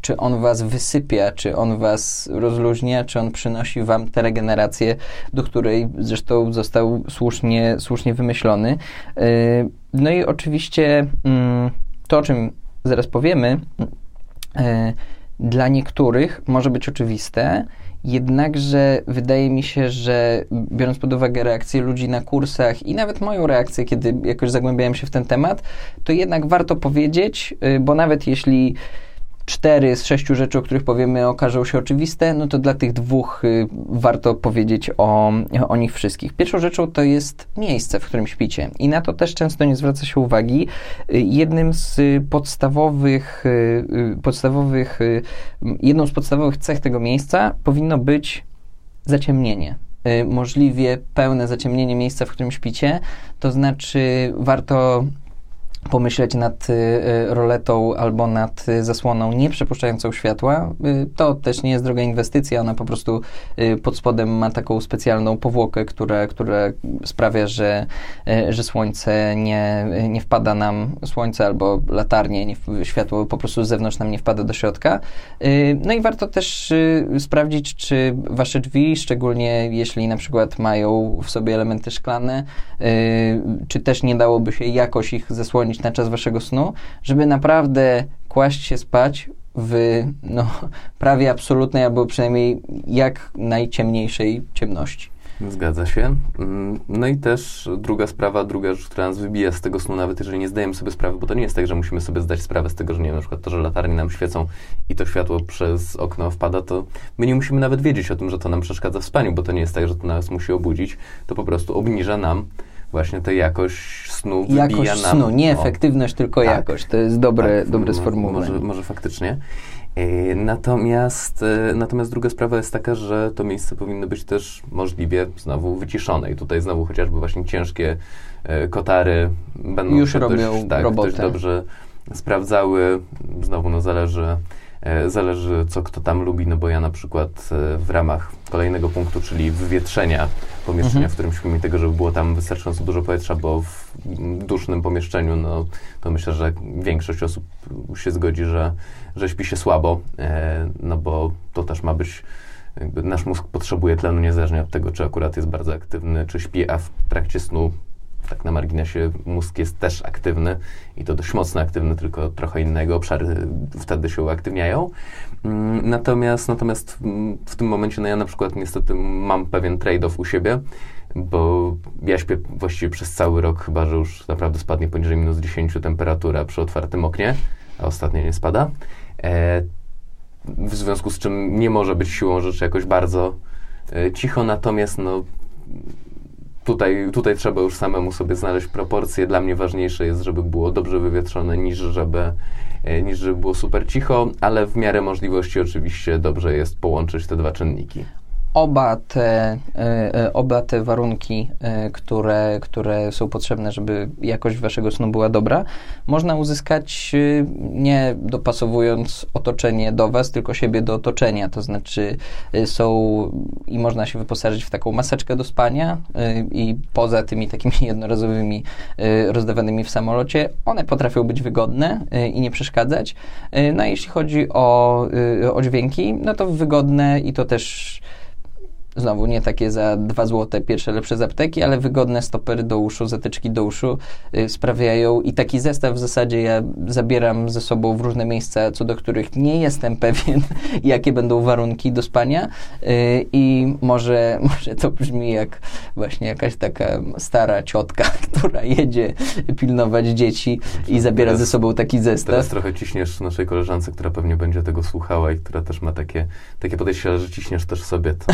[SPEAKER 1] czy on was wysypia, czy on was rozluźnia, czy on przynosi wam tę regenerację, do której zresztą został słusznie, słusznie wymyślony. Y, no i oczywiście mm, to, o czym zaraz powiemy, y, dla niektórych może być oczywiste, jednakże wydaje mi się, że biorąc pod uwagę reakcję ludzi na kursach i nawet moją reakcję, kiedy jakoś zagłębiałem się w ten temat, to jednak warto powiedzieć, y, bo nawet jeśli cztery z sześciu rzeczy, o których powiemy, okażą się oczywiste, no to dla tych dwóch y, warto powiedzieć o, o nich wszystkich. Pierwszą rzeczą to jest miejsce, w którym śpicie. I na to też często nie zwraca się uwagi. Y, jednym z podstawowych, y, y podstawowych y, jedną z podstawowych cech tego miejsca powinno być zaciemnienie możliwie pełne zaciemnienie miejsca, w którym śpicie. To znaczy, warto pomyśleć nad y, y, roletą albo nad y, zasłoną nie przepuszczającą światła. To też nie jest droga inwestycja, ona po prostu pod spodem ma taką specjalną powłokę, która, która sprawia, że, że słońce nie, nie wpada nam, słońce albo latarnie, nie, światło po prostu z zewnątrz nam nie wpada do środka. No i warto też sprawdzić, czy wasze drzwi, szczególnie jeśli na przykład mają w sobie elementy szklane, czy też nie dałoby się jakoś ich zasłonić na czas waszego snu, żeby naprawdę kłaść się spać w no, prawie absolutnej, albo przynajmniej jak najciemniejszej ciemności.
[SPEAKER 2] Zgadza się. Mm, no i też druga sprawa, druga rzecz, która nas wybija z tego snu, nawet jeżeli nie zdajemy sobie sprawy, bo to nie jest tak, że musimy sobie zdać sprawę z tego, że nie wiem, na przykład to, że latarnie nam świecą i to światło przez okno wpada, to my nie musimy nawet wiedzieć o tym, że to nam przeszkadza w spaniu, bo to nie jest tak, że to nas musi obudzić, to po prostu obniża nam właśnie tę jakość snu
[SPEAKER 1] jakość wybija nam. snu, nie efektywność, tylko tak, jakość. To jest dobre, tak, dobre sformułowanie.
[SPEAKER 2] Może, może faktycznie. E, natomiast, e, natomiast druga sprawa jest taka, że to miejsce powinno być też możliwie znowu wyciszone. I tutaj znowu chociażby właśnie ciężkie e, kotary będą
[SPEAKER 1] już robią dość, tak, robotę.
[SPEAKER 2] dość dobrze sprawdzały. Znowu no zależy zależy, co kto tam lubi, no bo ja na przykład e, w ramach kolejnego punktu, czyli wywietrzenia pomieszczenia, mhm. w którym śpimy, tego, żeby było tam wystarczająco dużo powietrza, bo w dusznym pomieszczeniu, no to myślę, że większość osób się zgodzi, że, że śpi się słabo, e, no bo to też ma być nasz mózg potrzebuje tlenu niezależnie od tego, czy akurat jest bardzo aktywny, czy śpi, a w trakcie snu tak na marginesie mózg jest też aktywny i to dość mocno aktywny, tylko trochę innego, obszary wtedy się uaktywniają. Mm, natomiast, natomiast w tym momencie, no ja na przykład niestety mam pewien trade-off u siebie, bo ja śpię właściwie przez cały rok, chyba że już naprawdę spadnie poniżej minus 10 temperatura przy otwartym oknie, a ostatnio nie spada. E, w związku z czym nie może być siłą rzeczy jakoś bardzo e, cicho, natomiast no tutaj, tutaj trzeba już samemu sobie znaleźć proporcje. Dla mnie ważniejsze jest, żeby było dobrze wywietrzone, niż żeby, e, niż żeby było super cicho, ale w miarę możliwości oczywiście dobrze jest połączyć te dwa czynniki
[SPEAKER 1] oba te, e, e, oba te warunki, e, które, które są potrzebne, żeby jakość waszego snu była dobra, można uzyskać nie dopasowując otoczenie do was, tylko siebie do otoczenia. To znaczy są i można się wyposażyć w taką maseczkę do spania i poza tymi takimi jednorazowymi rozdawanymi w samolocie, one potrafią być wygodne i nie przeszkadzać. No a jeśli chodzi o, o dźwięki, no to wygodne i to też Znowu nie takie za 2 złote pierwsze lepsze z apteki, ale wygodne stopery do uszu, zatyczki do uszu y, sprawiają i taki zestaw w zasadzie ja zabieram ze sobą w różne miejsca, co do których nie jestem pewien, jakie będą warunki do spania y, i może, może to brzmi jak właśnie jakaś taka stara ciotka, która jedzie pilnować dzieci i zabiera teraz, ze sobą taki zestaw.
[SPEAKER 2] Teraz trochę ciśniesz naszej koleżance, która pewnie będzie tego słuchała i która też ma takie, takie podejście, że ciśniesz też sobie to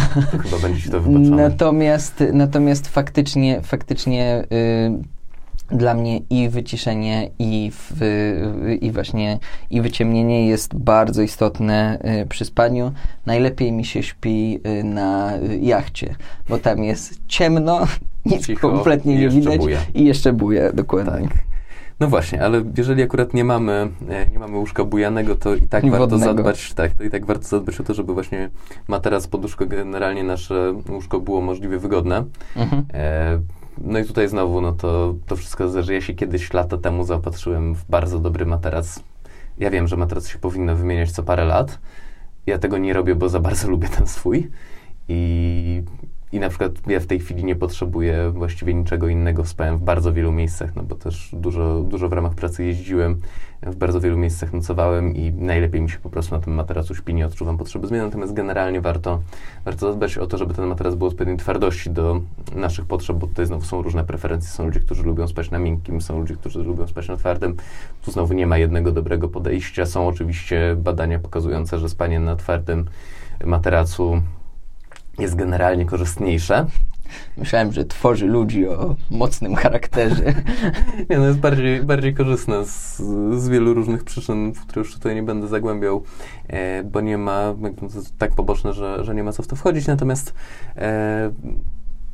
[SPEAKER 2] chyba będzie ci to wybaczone.
[SPEAKER 1] Natomiast, natomiast faktycznie, faktycznie y, dla mnie i wyciszenie, i, w, y, i właśnie i wyciemnienie jest bardzo istotne y, przy spaniu. Najlepiej mi się śpi y, na jachcie, bo tam jest ciemno, nic Cicho, kompletnie nie widać buja. i jeszcze buja, dokładnie. Tak.
[SPEAKER 2] No właśnie, ale jeżeli akurat nie mamy, e, nie mamy łóżka bujanego, to i tak I warto wodnego. zadbać, tak, to i tak warto zadbać o to, żeby właśnie materac, poduszka, generalnie nasze łóżko było możliwie wygodne. Mhm. E, no i tutaj znowu, no to, to wszystko zależy. Ja się kiedyś lata temu zaopatrzyłem w bardzo dobry materac. Ja wiem, że materac się powinno wymieniać co parę lat. Ja tego nie robię, bo za bardzo lubię ten swój. I i na przykład ja w tej chwili nie potrzebuję właściwie niczego innego. Spałem w bardzo wielu miejscach, no bo też dużo, dużo w ramach pracy jeździłem, w bardzo wielu miejscach nocowałem i najlepiej mi się po prostu na tym materacu śpi, nie odczuwam potrzeby zmiany. Natomiast generalnie warto, warto zadbać o to, żeby ten materac był odpowiedniej twardości do naszych potrzeb, bo tutaj znowu są różne preferencje. Są ludzie, którzy lubią spać na miękkim, są ludzie, którzy lubią spać na twardym. Tu znowu nie ma jednego dobrego podejścia. Są oczywiście badania pokazujące, że spanie na twardym materacu jest generalnie korzystniejsze.
[SPEAKER 1] Myślałem, że tworzy ludzi o mocnym charakterze.
[SPEAKER 2] nie, no jest bardziej, bardziej korzystne z, z wielu różnych przyczyn, w które już tutaj nie będę zagłębiał, e, bo nie ma, tak poboczne, że, że nie ma co w to wchodzić, natomiast e,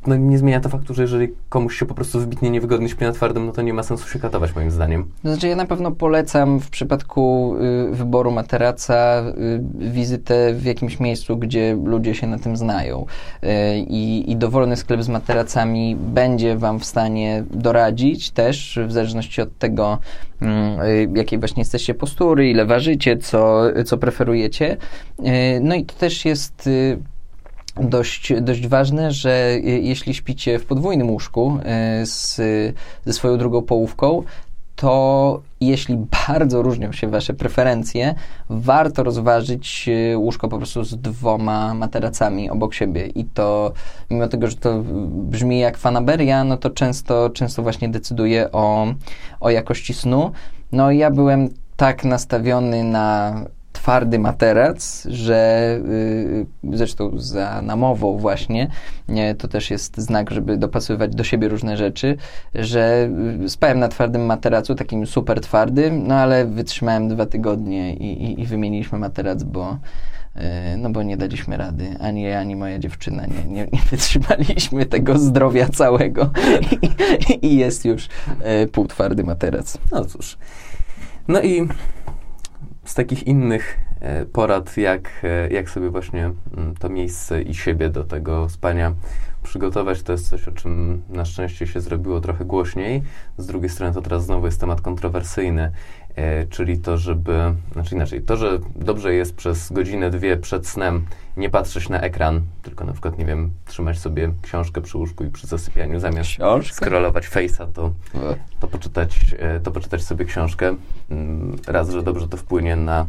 [SPEAKER 2] no, nie zmienia to faktu, że jeżeli komuś się po prostu wybitnie niewygodnie śpi na twardym, no to nie ma sensu się katować moim zdaniem.
[SPEAKER 1] Znaczy ja na pewno polecam w przypadku y, wyboru materaca y, wizytę w jakimś miejscu, gdzie ludzie się na tym znają. Y, i, I dowolny sklep z materacami będzie Wam w stanie doradzić też, w zależności od tego, mm, y, jakiej właśnie jesteście postury, ile ważycie, co, co preferujecie. Y, no i to też jest y, dość, dość ważne, że jeśli śpicie w podwójnym łóżku z, ze swoją drugą połówką, to jeśli bardzo różnią się Wasze preferencje, warto rozważyć łóżko po prostu z dwoma materacami obok siebie. I to, mimo tego, że to brzmi jak fanaberia, no to często, często właśnie decyduje o, o jakości snu. No ja byłem tak nastawiony na twardy materac, że y, zresztą za namową właśnie, nie, to też jest znak, żeby dopasowywać do siebie różne rzeczy, że y, spałem na twardym materacu, takim super twardym, no ale wytrzymałem dwa tygodnie i, i, i wymieniliśmy materac, bo y, no bo nie daliśmy rady, ani ja, ani moja dziewczyna nie, nie, nie wytrzymaliśmy tego zdrowia całego i, i jest już y, półtwardy materac.
[SPEAKER 2] No cóż. No i z takich innych e, porad, jak, e, jak sobie właśnie mm, to miejsce i siebie do tego spania przygotować, to jest coś, o czym na szczęście się zrobiło trochę głośniej. Z drugiej strony to teraz znowu jest temat kontrowersyjny, czyli to, żeby, znaczy inaczej, to, że dobrze jest przez godzinę, dwie przed snem nie patrzeć na ekran, tylko na przykład, nie wiem, trzymać sobie książkę przy łóżku i przy zasypianiu, zamiast
[SPEAKER 1] Książkę?
[SPEAKER 2] scrollować face'a, to, to, poczytać, e, to poczytać sobie książkę. Mm, raz, że dobrze to wpłynie na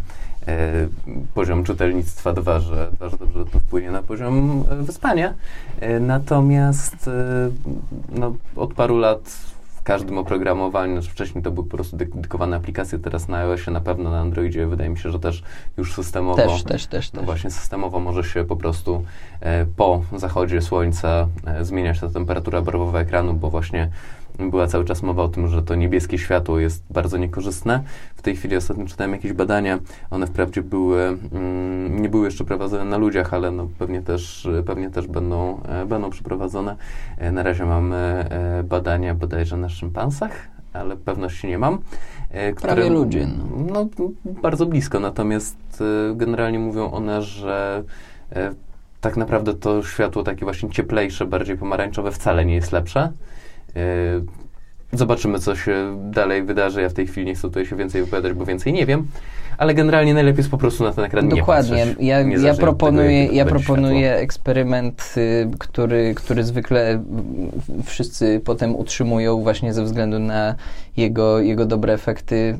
[SPEAKER 2] e, poziom czytelnictwa, dwa, że, dwa, że dobrze to wpłynie na poziom e, wyspania. E, natomiast e, no, od paru lat każdym oprogramowaniu, znaczy wcześniej to były po prostu dedykowane aplikacje, teraz na iOSie na pewno, na Androidzie wydaje mi się, że też już systemowo,
[SPEAKER 1] Też, też, też,
[SPEAKER 2] no
[SPEAKER 1] też.
[SPEAKER 2] właśnie systemowo może się po prostu e, po zachodzie słońca e, zmieniać ta temperatura barwowa ekranu, bo właśnie była cały czas mowa o tym, że to niebieskie światło jest bardzo niekorzystne. W tej chwili ostatnio czytałem jakieś badania, one wprawdzie były, mm, nie były jeszcze prowadzone na ludziach, ale no pewnie też, pewnie też będą, e, będą przeprowadzone. E, na razie mamy e, badania bodajże na szympansach, ale pewności nie mam. e,
[SPEAKER 1] Prawie ludzie,
[SPEAKER 2] No, bardzo blisko, natomiast generalnie mówią one, że tak naprawdę to światło takie właśnie cieplejsze, bardziej pomarańczowe wcale nie jest lepsze. E, Zobaczymy, co się dalej wydarzy. Ja w tej chwili nie chcę tutaj się więcej wypowiadać, bo więcej nie wiem. Ale generalnie najlepiej jest po prostu na ten ekran
[SPEAKER 1] Dokładnie.
[SPEAKER 2] nie patrzeć.
[SPEAKER 1] ja, ja
[SPEAKER 2] tego,
[SPEAKER 1] proponuję,
[SPEAKER 2] to
[SPEAKER 1] ja proponuję eksperyment, y, który, który zwykle wszyscy potem utrzymują właśnie ze względu na jego, jego dobre efekty.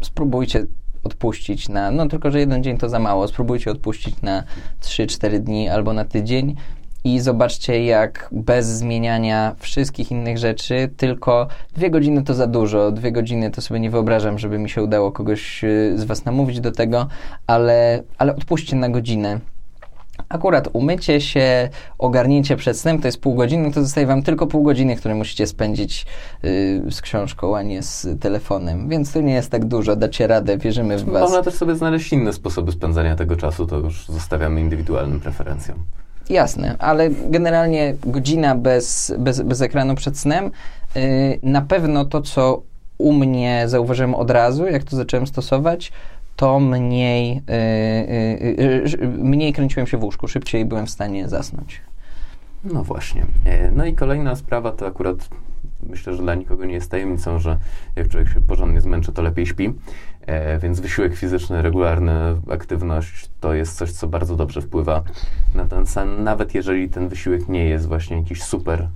[SPEAKER 1] Spróbujcie odpuścić na, no tylko, że jeden dzień to za mało, spróbujcie odpuścić na 3-4 dni albo na tydzień i zobaczcie, jak bez zmieniania wszystkich innych rzeczy, tylko dwie godziny to za dużo. Dwie godziny to sobie nie wyobrażam, żeby mi się udało kogoś y, z Was namówić do tego, ale, ale odpuśćcie na godzinę. Akurat umycie się, ogarnięcie przed snem to jest pół godziny, to zostaje Wam tylko pół godziny, które musicie spędzić y, z książką, a nie z telefonem. Więc to nie jest tak dużo, dacie radę, wierzymy w Was.
[SPEAKER 2] Można też sobie znaleźć inne sposoby spędzania tego czasu, to już zostawiamy indywidualnym preferencjom.
[SPEAKER 1] Jasne, ale generalnie godzina bez, bez, bez ekranu przed snem. Yy, na pewno to, co u mnie zauważyłem od razu, jak to zacząłem stosować, to mniej, yy, yy, mniej kręciłem się w łóżku, szybciej byłem w stanie zasnąć.
[SPEAKER 2] No właśnie. E, No i kolejna sprawa to akurat myślę, że dla nikogo nie jest tajemnicą, że jak człowiek się porządnie zmęczy, to lepiej śpi. E, więc wysiłek fizyczny, regularna aktywność to jest coś, co bardzo dobrze wpływa na ten sen, nawet jeżeli ten wysiłek nie jest właśnie jakiś super,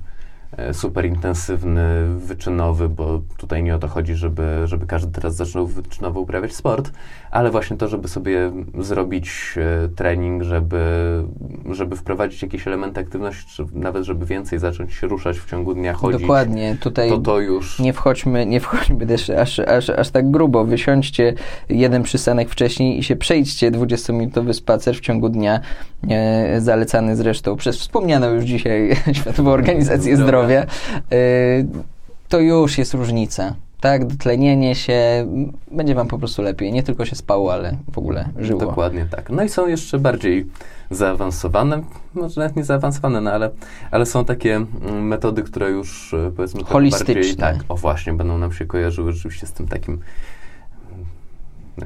[SPEAKER 2] super intensywny, wyczynowy, bo tutaj nie o to chodzi, żeby, żeby każdy teraz zaczął wyczynowo uprawiać sport, ale właśnie to, żeby sobie zrobić e, trening, żeby, żeby wprowadzić jakieś elementy aktywności, czy nawet żeby więcej zacząć się ruszać w ciągu dnia, chodzić,
[SPEAKER 1] Dokładnie, tutaj
[SPEAKER 2] to to już...
[SPEAKER 1] nie wchodźmy, nie wchodźmy też aż, aż, aż tak grubo. Wysiądźcie jeden przystanek wcześniej i się przejdźcie 20-minutowy spacer w ciągu dnia, e, zalecany zresztą przez wspomnianą już dzisiaj Światową Organizację
[SPEAKER 2] Zdrowia.
[SPEAKER 1] Zdrowia. E, to już jest różnica. Tak, dotlenienie się, będzie wam po prostu lepiej. Nie tylko się spało, ale w ogóle żyło.
[SPEAKER 2] Dokładnie tak. No i są jeszcze bardziej zaawansowane, może nawet nie zaawansowane, no ale, ale są takie mm, metody, które już e, powiedzmy
[SPEAKER 1] Holistyczne.
[SPEAKER 2] bardziej, tak, o właśnie, będą nam się kojarzyły rzeczywiście z tym takim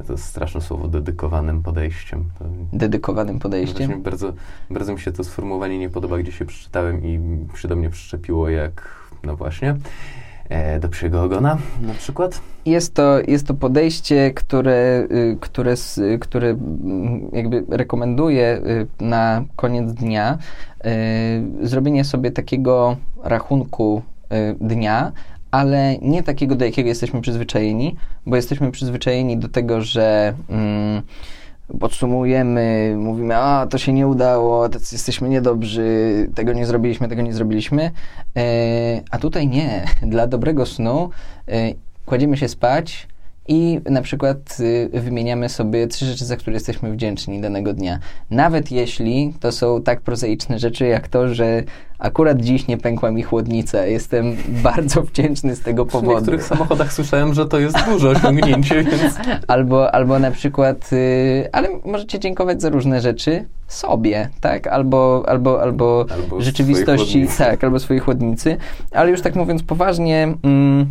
[SPEAKER 2] to jest straszne słowo, dedykowanym podejściem.
[SPEAKER 1] Dedykowanym podejściem?
[SPEAKER 2] Bardzo, bardzo mi się to sformułowanie nie podoba, gdzie się przeczytałem i się do mnie przyczepiło jak, no właśnie, e, do psiego ogona na przykład.
[SPEAKER 1] Jest to, jest to podejście, które, y, które, y, które mm, jakby rekomenduję y, na koniec dnia zrobienie sobie takiego rachunku dnia, ale nie takiego, do jakiego jesteśmy przyzwyczajeni, bo jesteśmy przyzwyczajeni do tego, że mm, podsumujemy, mówimy, a to się nie udało, jesteśmy niedobrzy, tego nie zrobiliśmy, tego nie zrobiliśmy. E, a tutaj nie. Dla dobrego snu e, kładziemy się spać i na przykład y, wymieniamy sobie trzy rzeczy, za które jesteśmy wdzięczni danego dnia. Nawet jeśli to są tak prozaiczne rzeczy, jak to, że akurat dziś nie pękła mi chłodnica. Jestem bardzo wdzięczny z tego
[SPEAKER 2] W
[SPEAKER 1] powodu.
[SPEAKER 2] niektórych samochodach słyszałem, że to jest duże osiągnięcie, więc
[SPEAKER 1] Albo, albo na przykład, y, ale możecie dziękować za różne rzeczy sobie, tak? Albo, albo, albo,
[SPEAKER 2] Albo
[SPEAKER 1] rzeczywistości, tak, albo swojej chłodnicy. Ale już tak mówiąc poważnie, mm,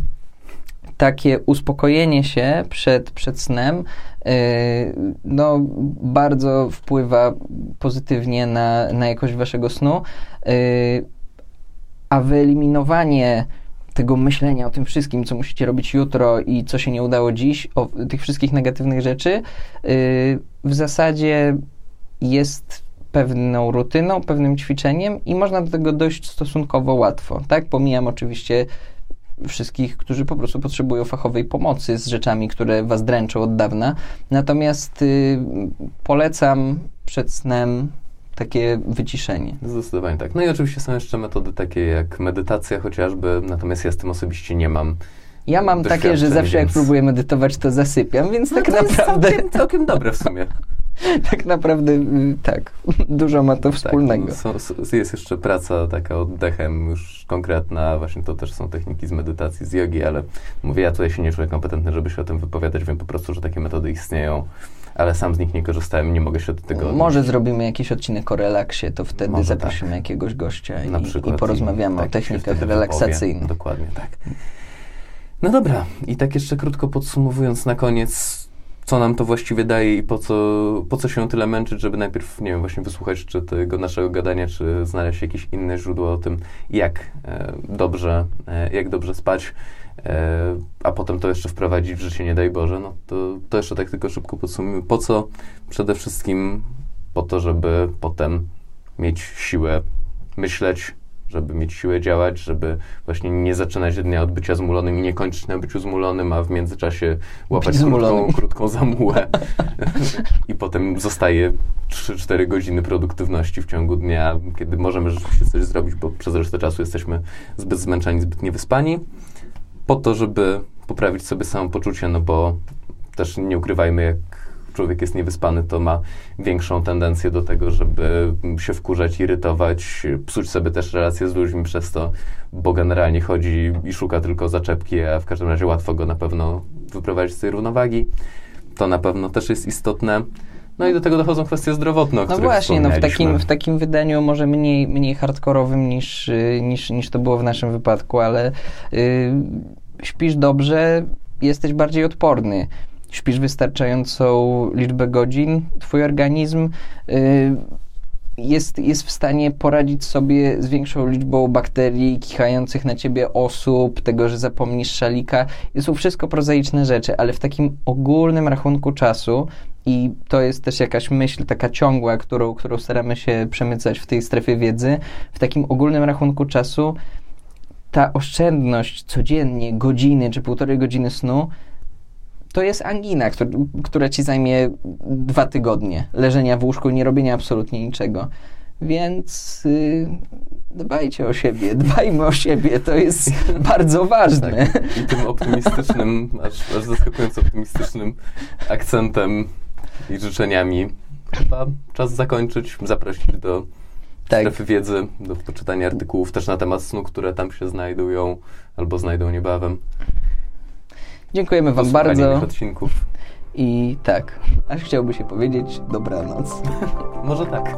[SPEAKER 1] takie uspokojenie się przed, przed snem y, no, bardzo wpływa pozytywnie na, na jakość waszego snu, y, a wyeliminowanie tego myślenia o tym wszystkim, co musicie robić jutro i co się nie udało dziś, o tych wszystkich negatywnych rzeczy, y, w zasadzie jest pewną rutyną, pewnym ćwiczeniem i można do tego dojść stosunkowo łatwo, tak? Pomijam oczywiście wszystkich, którzy po prostu potrzebują fachowej pomocy z rzeczami, które was dręczą od dawna. Natomiast y, polecam przed snem takie wyciszenie.
[SPEAKER 2] zdecydowanie tak. No i oczywiście są jeszcze metody takie jak medytacja chociażby, natomiast ja z tym osobiście nie mam.
[SPEAKER 1] Ja mam takie, że zawsze jak
[SPEAKER 2] więc-
[SPEAKER 1] próbuję medytować, to zasypiam, więc tak
[SPEAKER 2] no to
[SPEAKER 1] naprawdę,
[SPEAKER 2] Jest całkiem, całkiem dobre w sumie.
[SPEAKER 1] tak naprawdę, y, tak, dużo ma to wspólnego.
[SPEAKER 2] Tak, są, jest jeszcze praca taka oddechem już konkretna, właśnie to też są techniki z medytacji, z jogi, ale mówię, ja tutaj się nie czuję kompetentny, żeby się o tym wypowiadać, wiem po prostu, że takie metody istnieją, ale sam z nich nie korzystałem, nie mogę się do tego
[SPEAKER 1] Może
[SPEAKER 2] odnieść.
[SPEAKER 1] zrobimy jakiś odcinek o relaksie, to wtedy
[SPEAKER 2] Może
[SPEAKER 1] zaprosimy jakiegoś gościa i,
[SPEAKER 2] przykład
[SPEAKER 1] i porozmawiamy
[SPEAKER 2] tak,
[SPEAKER 1] o technikach relaksacyjnych.
[SPEAKER 2] Dokładnie, tak. No dobra, i tak jeszcze krótko podsumowując na koniec, co nam to właściwie daje i po co, po co się tyle męczyć, żeby najpierw, nie wiem, właśnie wysłuchać czy tego naszego gadania, czy znaleźć jakieś inne źródło o tym, jak e, dobrze, e, jak dobrze spać, e, a potem to jeszcze wprowadzić w życie, nie daj Boże, no to, to jeszcze tak tylko szybko podsumujmy. Po co? Przede wszystkim po to, żeby potem mieć siłę myśleć, żeby mieć siłę działać, żeby właśnie nie zaczynać dnia od bycia zmulonym i nie kończyć na byciu zmulonym, a w międzyczasie łapać krótką, krótką zamułę. I potem zostaje 3-4 godziny produktywności w ciągu dnia, kiedy możemy rzeczywiście coś zrobić, bo przez resztę czasu jesteśmy zbyt zmęczeni, zbyt niewyspani, po to, żeby poprawić sobie samopoczucie, no bo też nie ukrywajmy, jak człowiek jest niewyspany, to ma większą tendencję do tego, żeby się wkurzać, irytować, psuć sobie też relacje z ludźmi przez to, bo generalnie chodzi i szuka tylko zaczepki, a w każdym razie łatwo go na pewno wyprowadzić z tej równowagi. To na pewno też jest istotne. No i do tego dochodzą kwestie zdrowotne, o
[SPEAKER 1] No właśnie, no w takim, w takim wydaniu może mniej, mniej hardkorowym niż, niż, niż to było w naszym wypadku, ale y, śpisz dobrze, jesteś bardziej odporny. Śpisz wystarczającą liczbę godzin, twój organizm y, jest, jest w stanie poradzić sobie z większą liczbą bakterii, kichających na ciebie osób, tego, że zapomnisz szalika. Są wszystko prozaiczne rzeczy, ale w takim ogólnym rachunku czasu i to jest też jakaś myśl taka ciągła, którą, którą staramy się przemycać w tej strefie wiedzy, w takim ogólnym rachunku czasu ta oszczędność codziennie godziny czy półtorej godziny snu to jest angina, któr, która ci zajmie dwa tygodnie leżenia w łóżku i nie robienia absolutnie niczego. Więc y, dbajcie o siebie, dbajmy o siebie, to jest bardzo ważne.
[SPEAKER 2] Tak. I tym optymistycznym, aż, aż zaskakująco optymistycznym akcentem i życzeniami chyba czas zakończyć, zaprosić do
[SPEAKER 1] Tak.
[SPEAKER 2] strefy wiedzy, do poczytania artykułów też na temat snu, które tam się znajdują albo znajdą niebawem.
[SPEAKER 1] Dziękujemy Wam bardzo.
[SPEAKER 2] odcinków.
[SPEAKER 1] I tak, aż chciałby się powiedzieć dobranoc.
[SPEAKER 2] Może tak.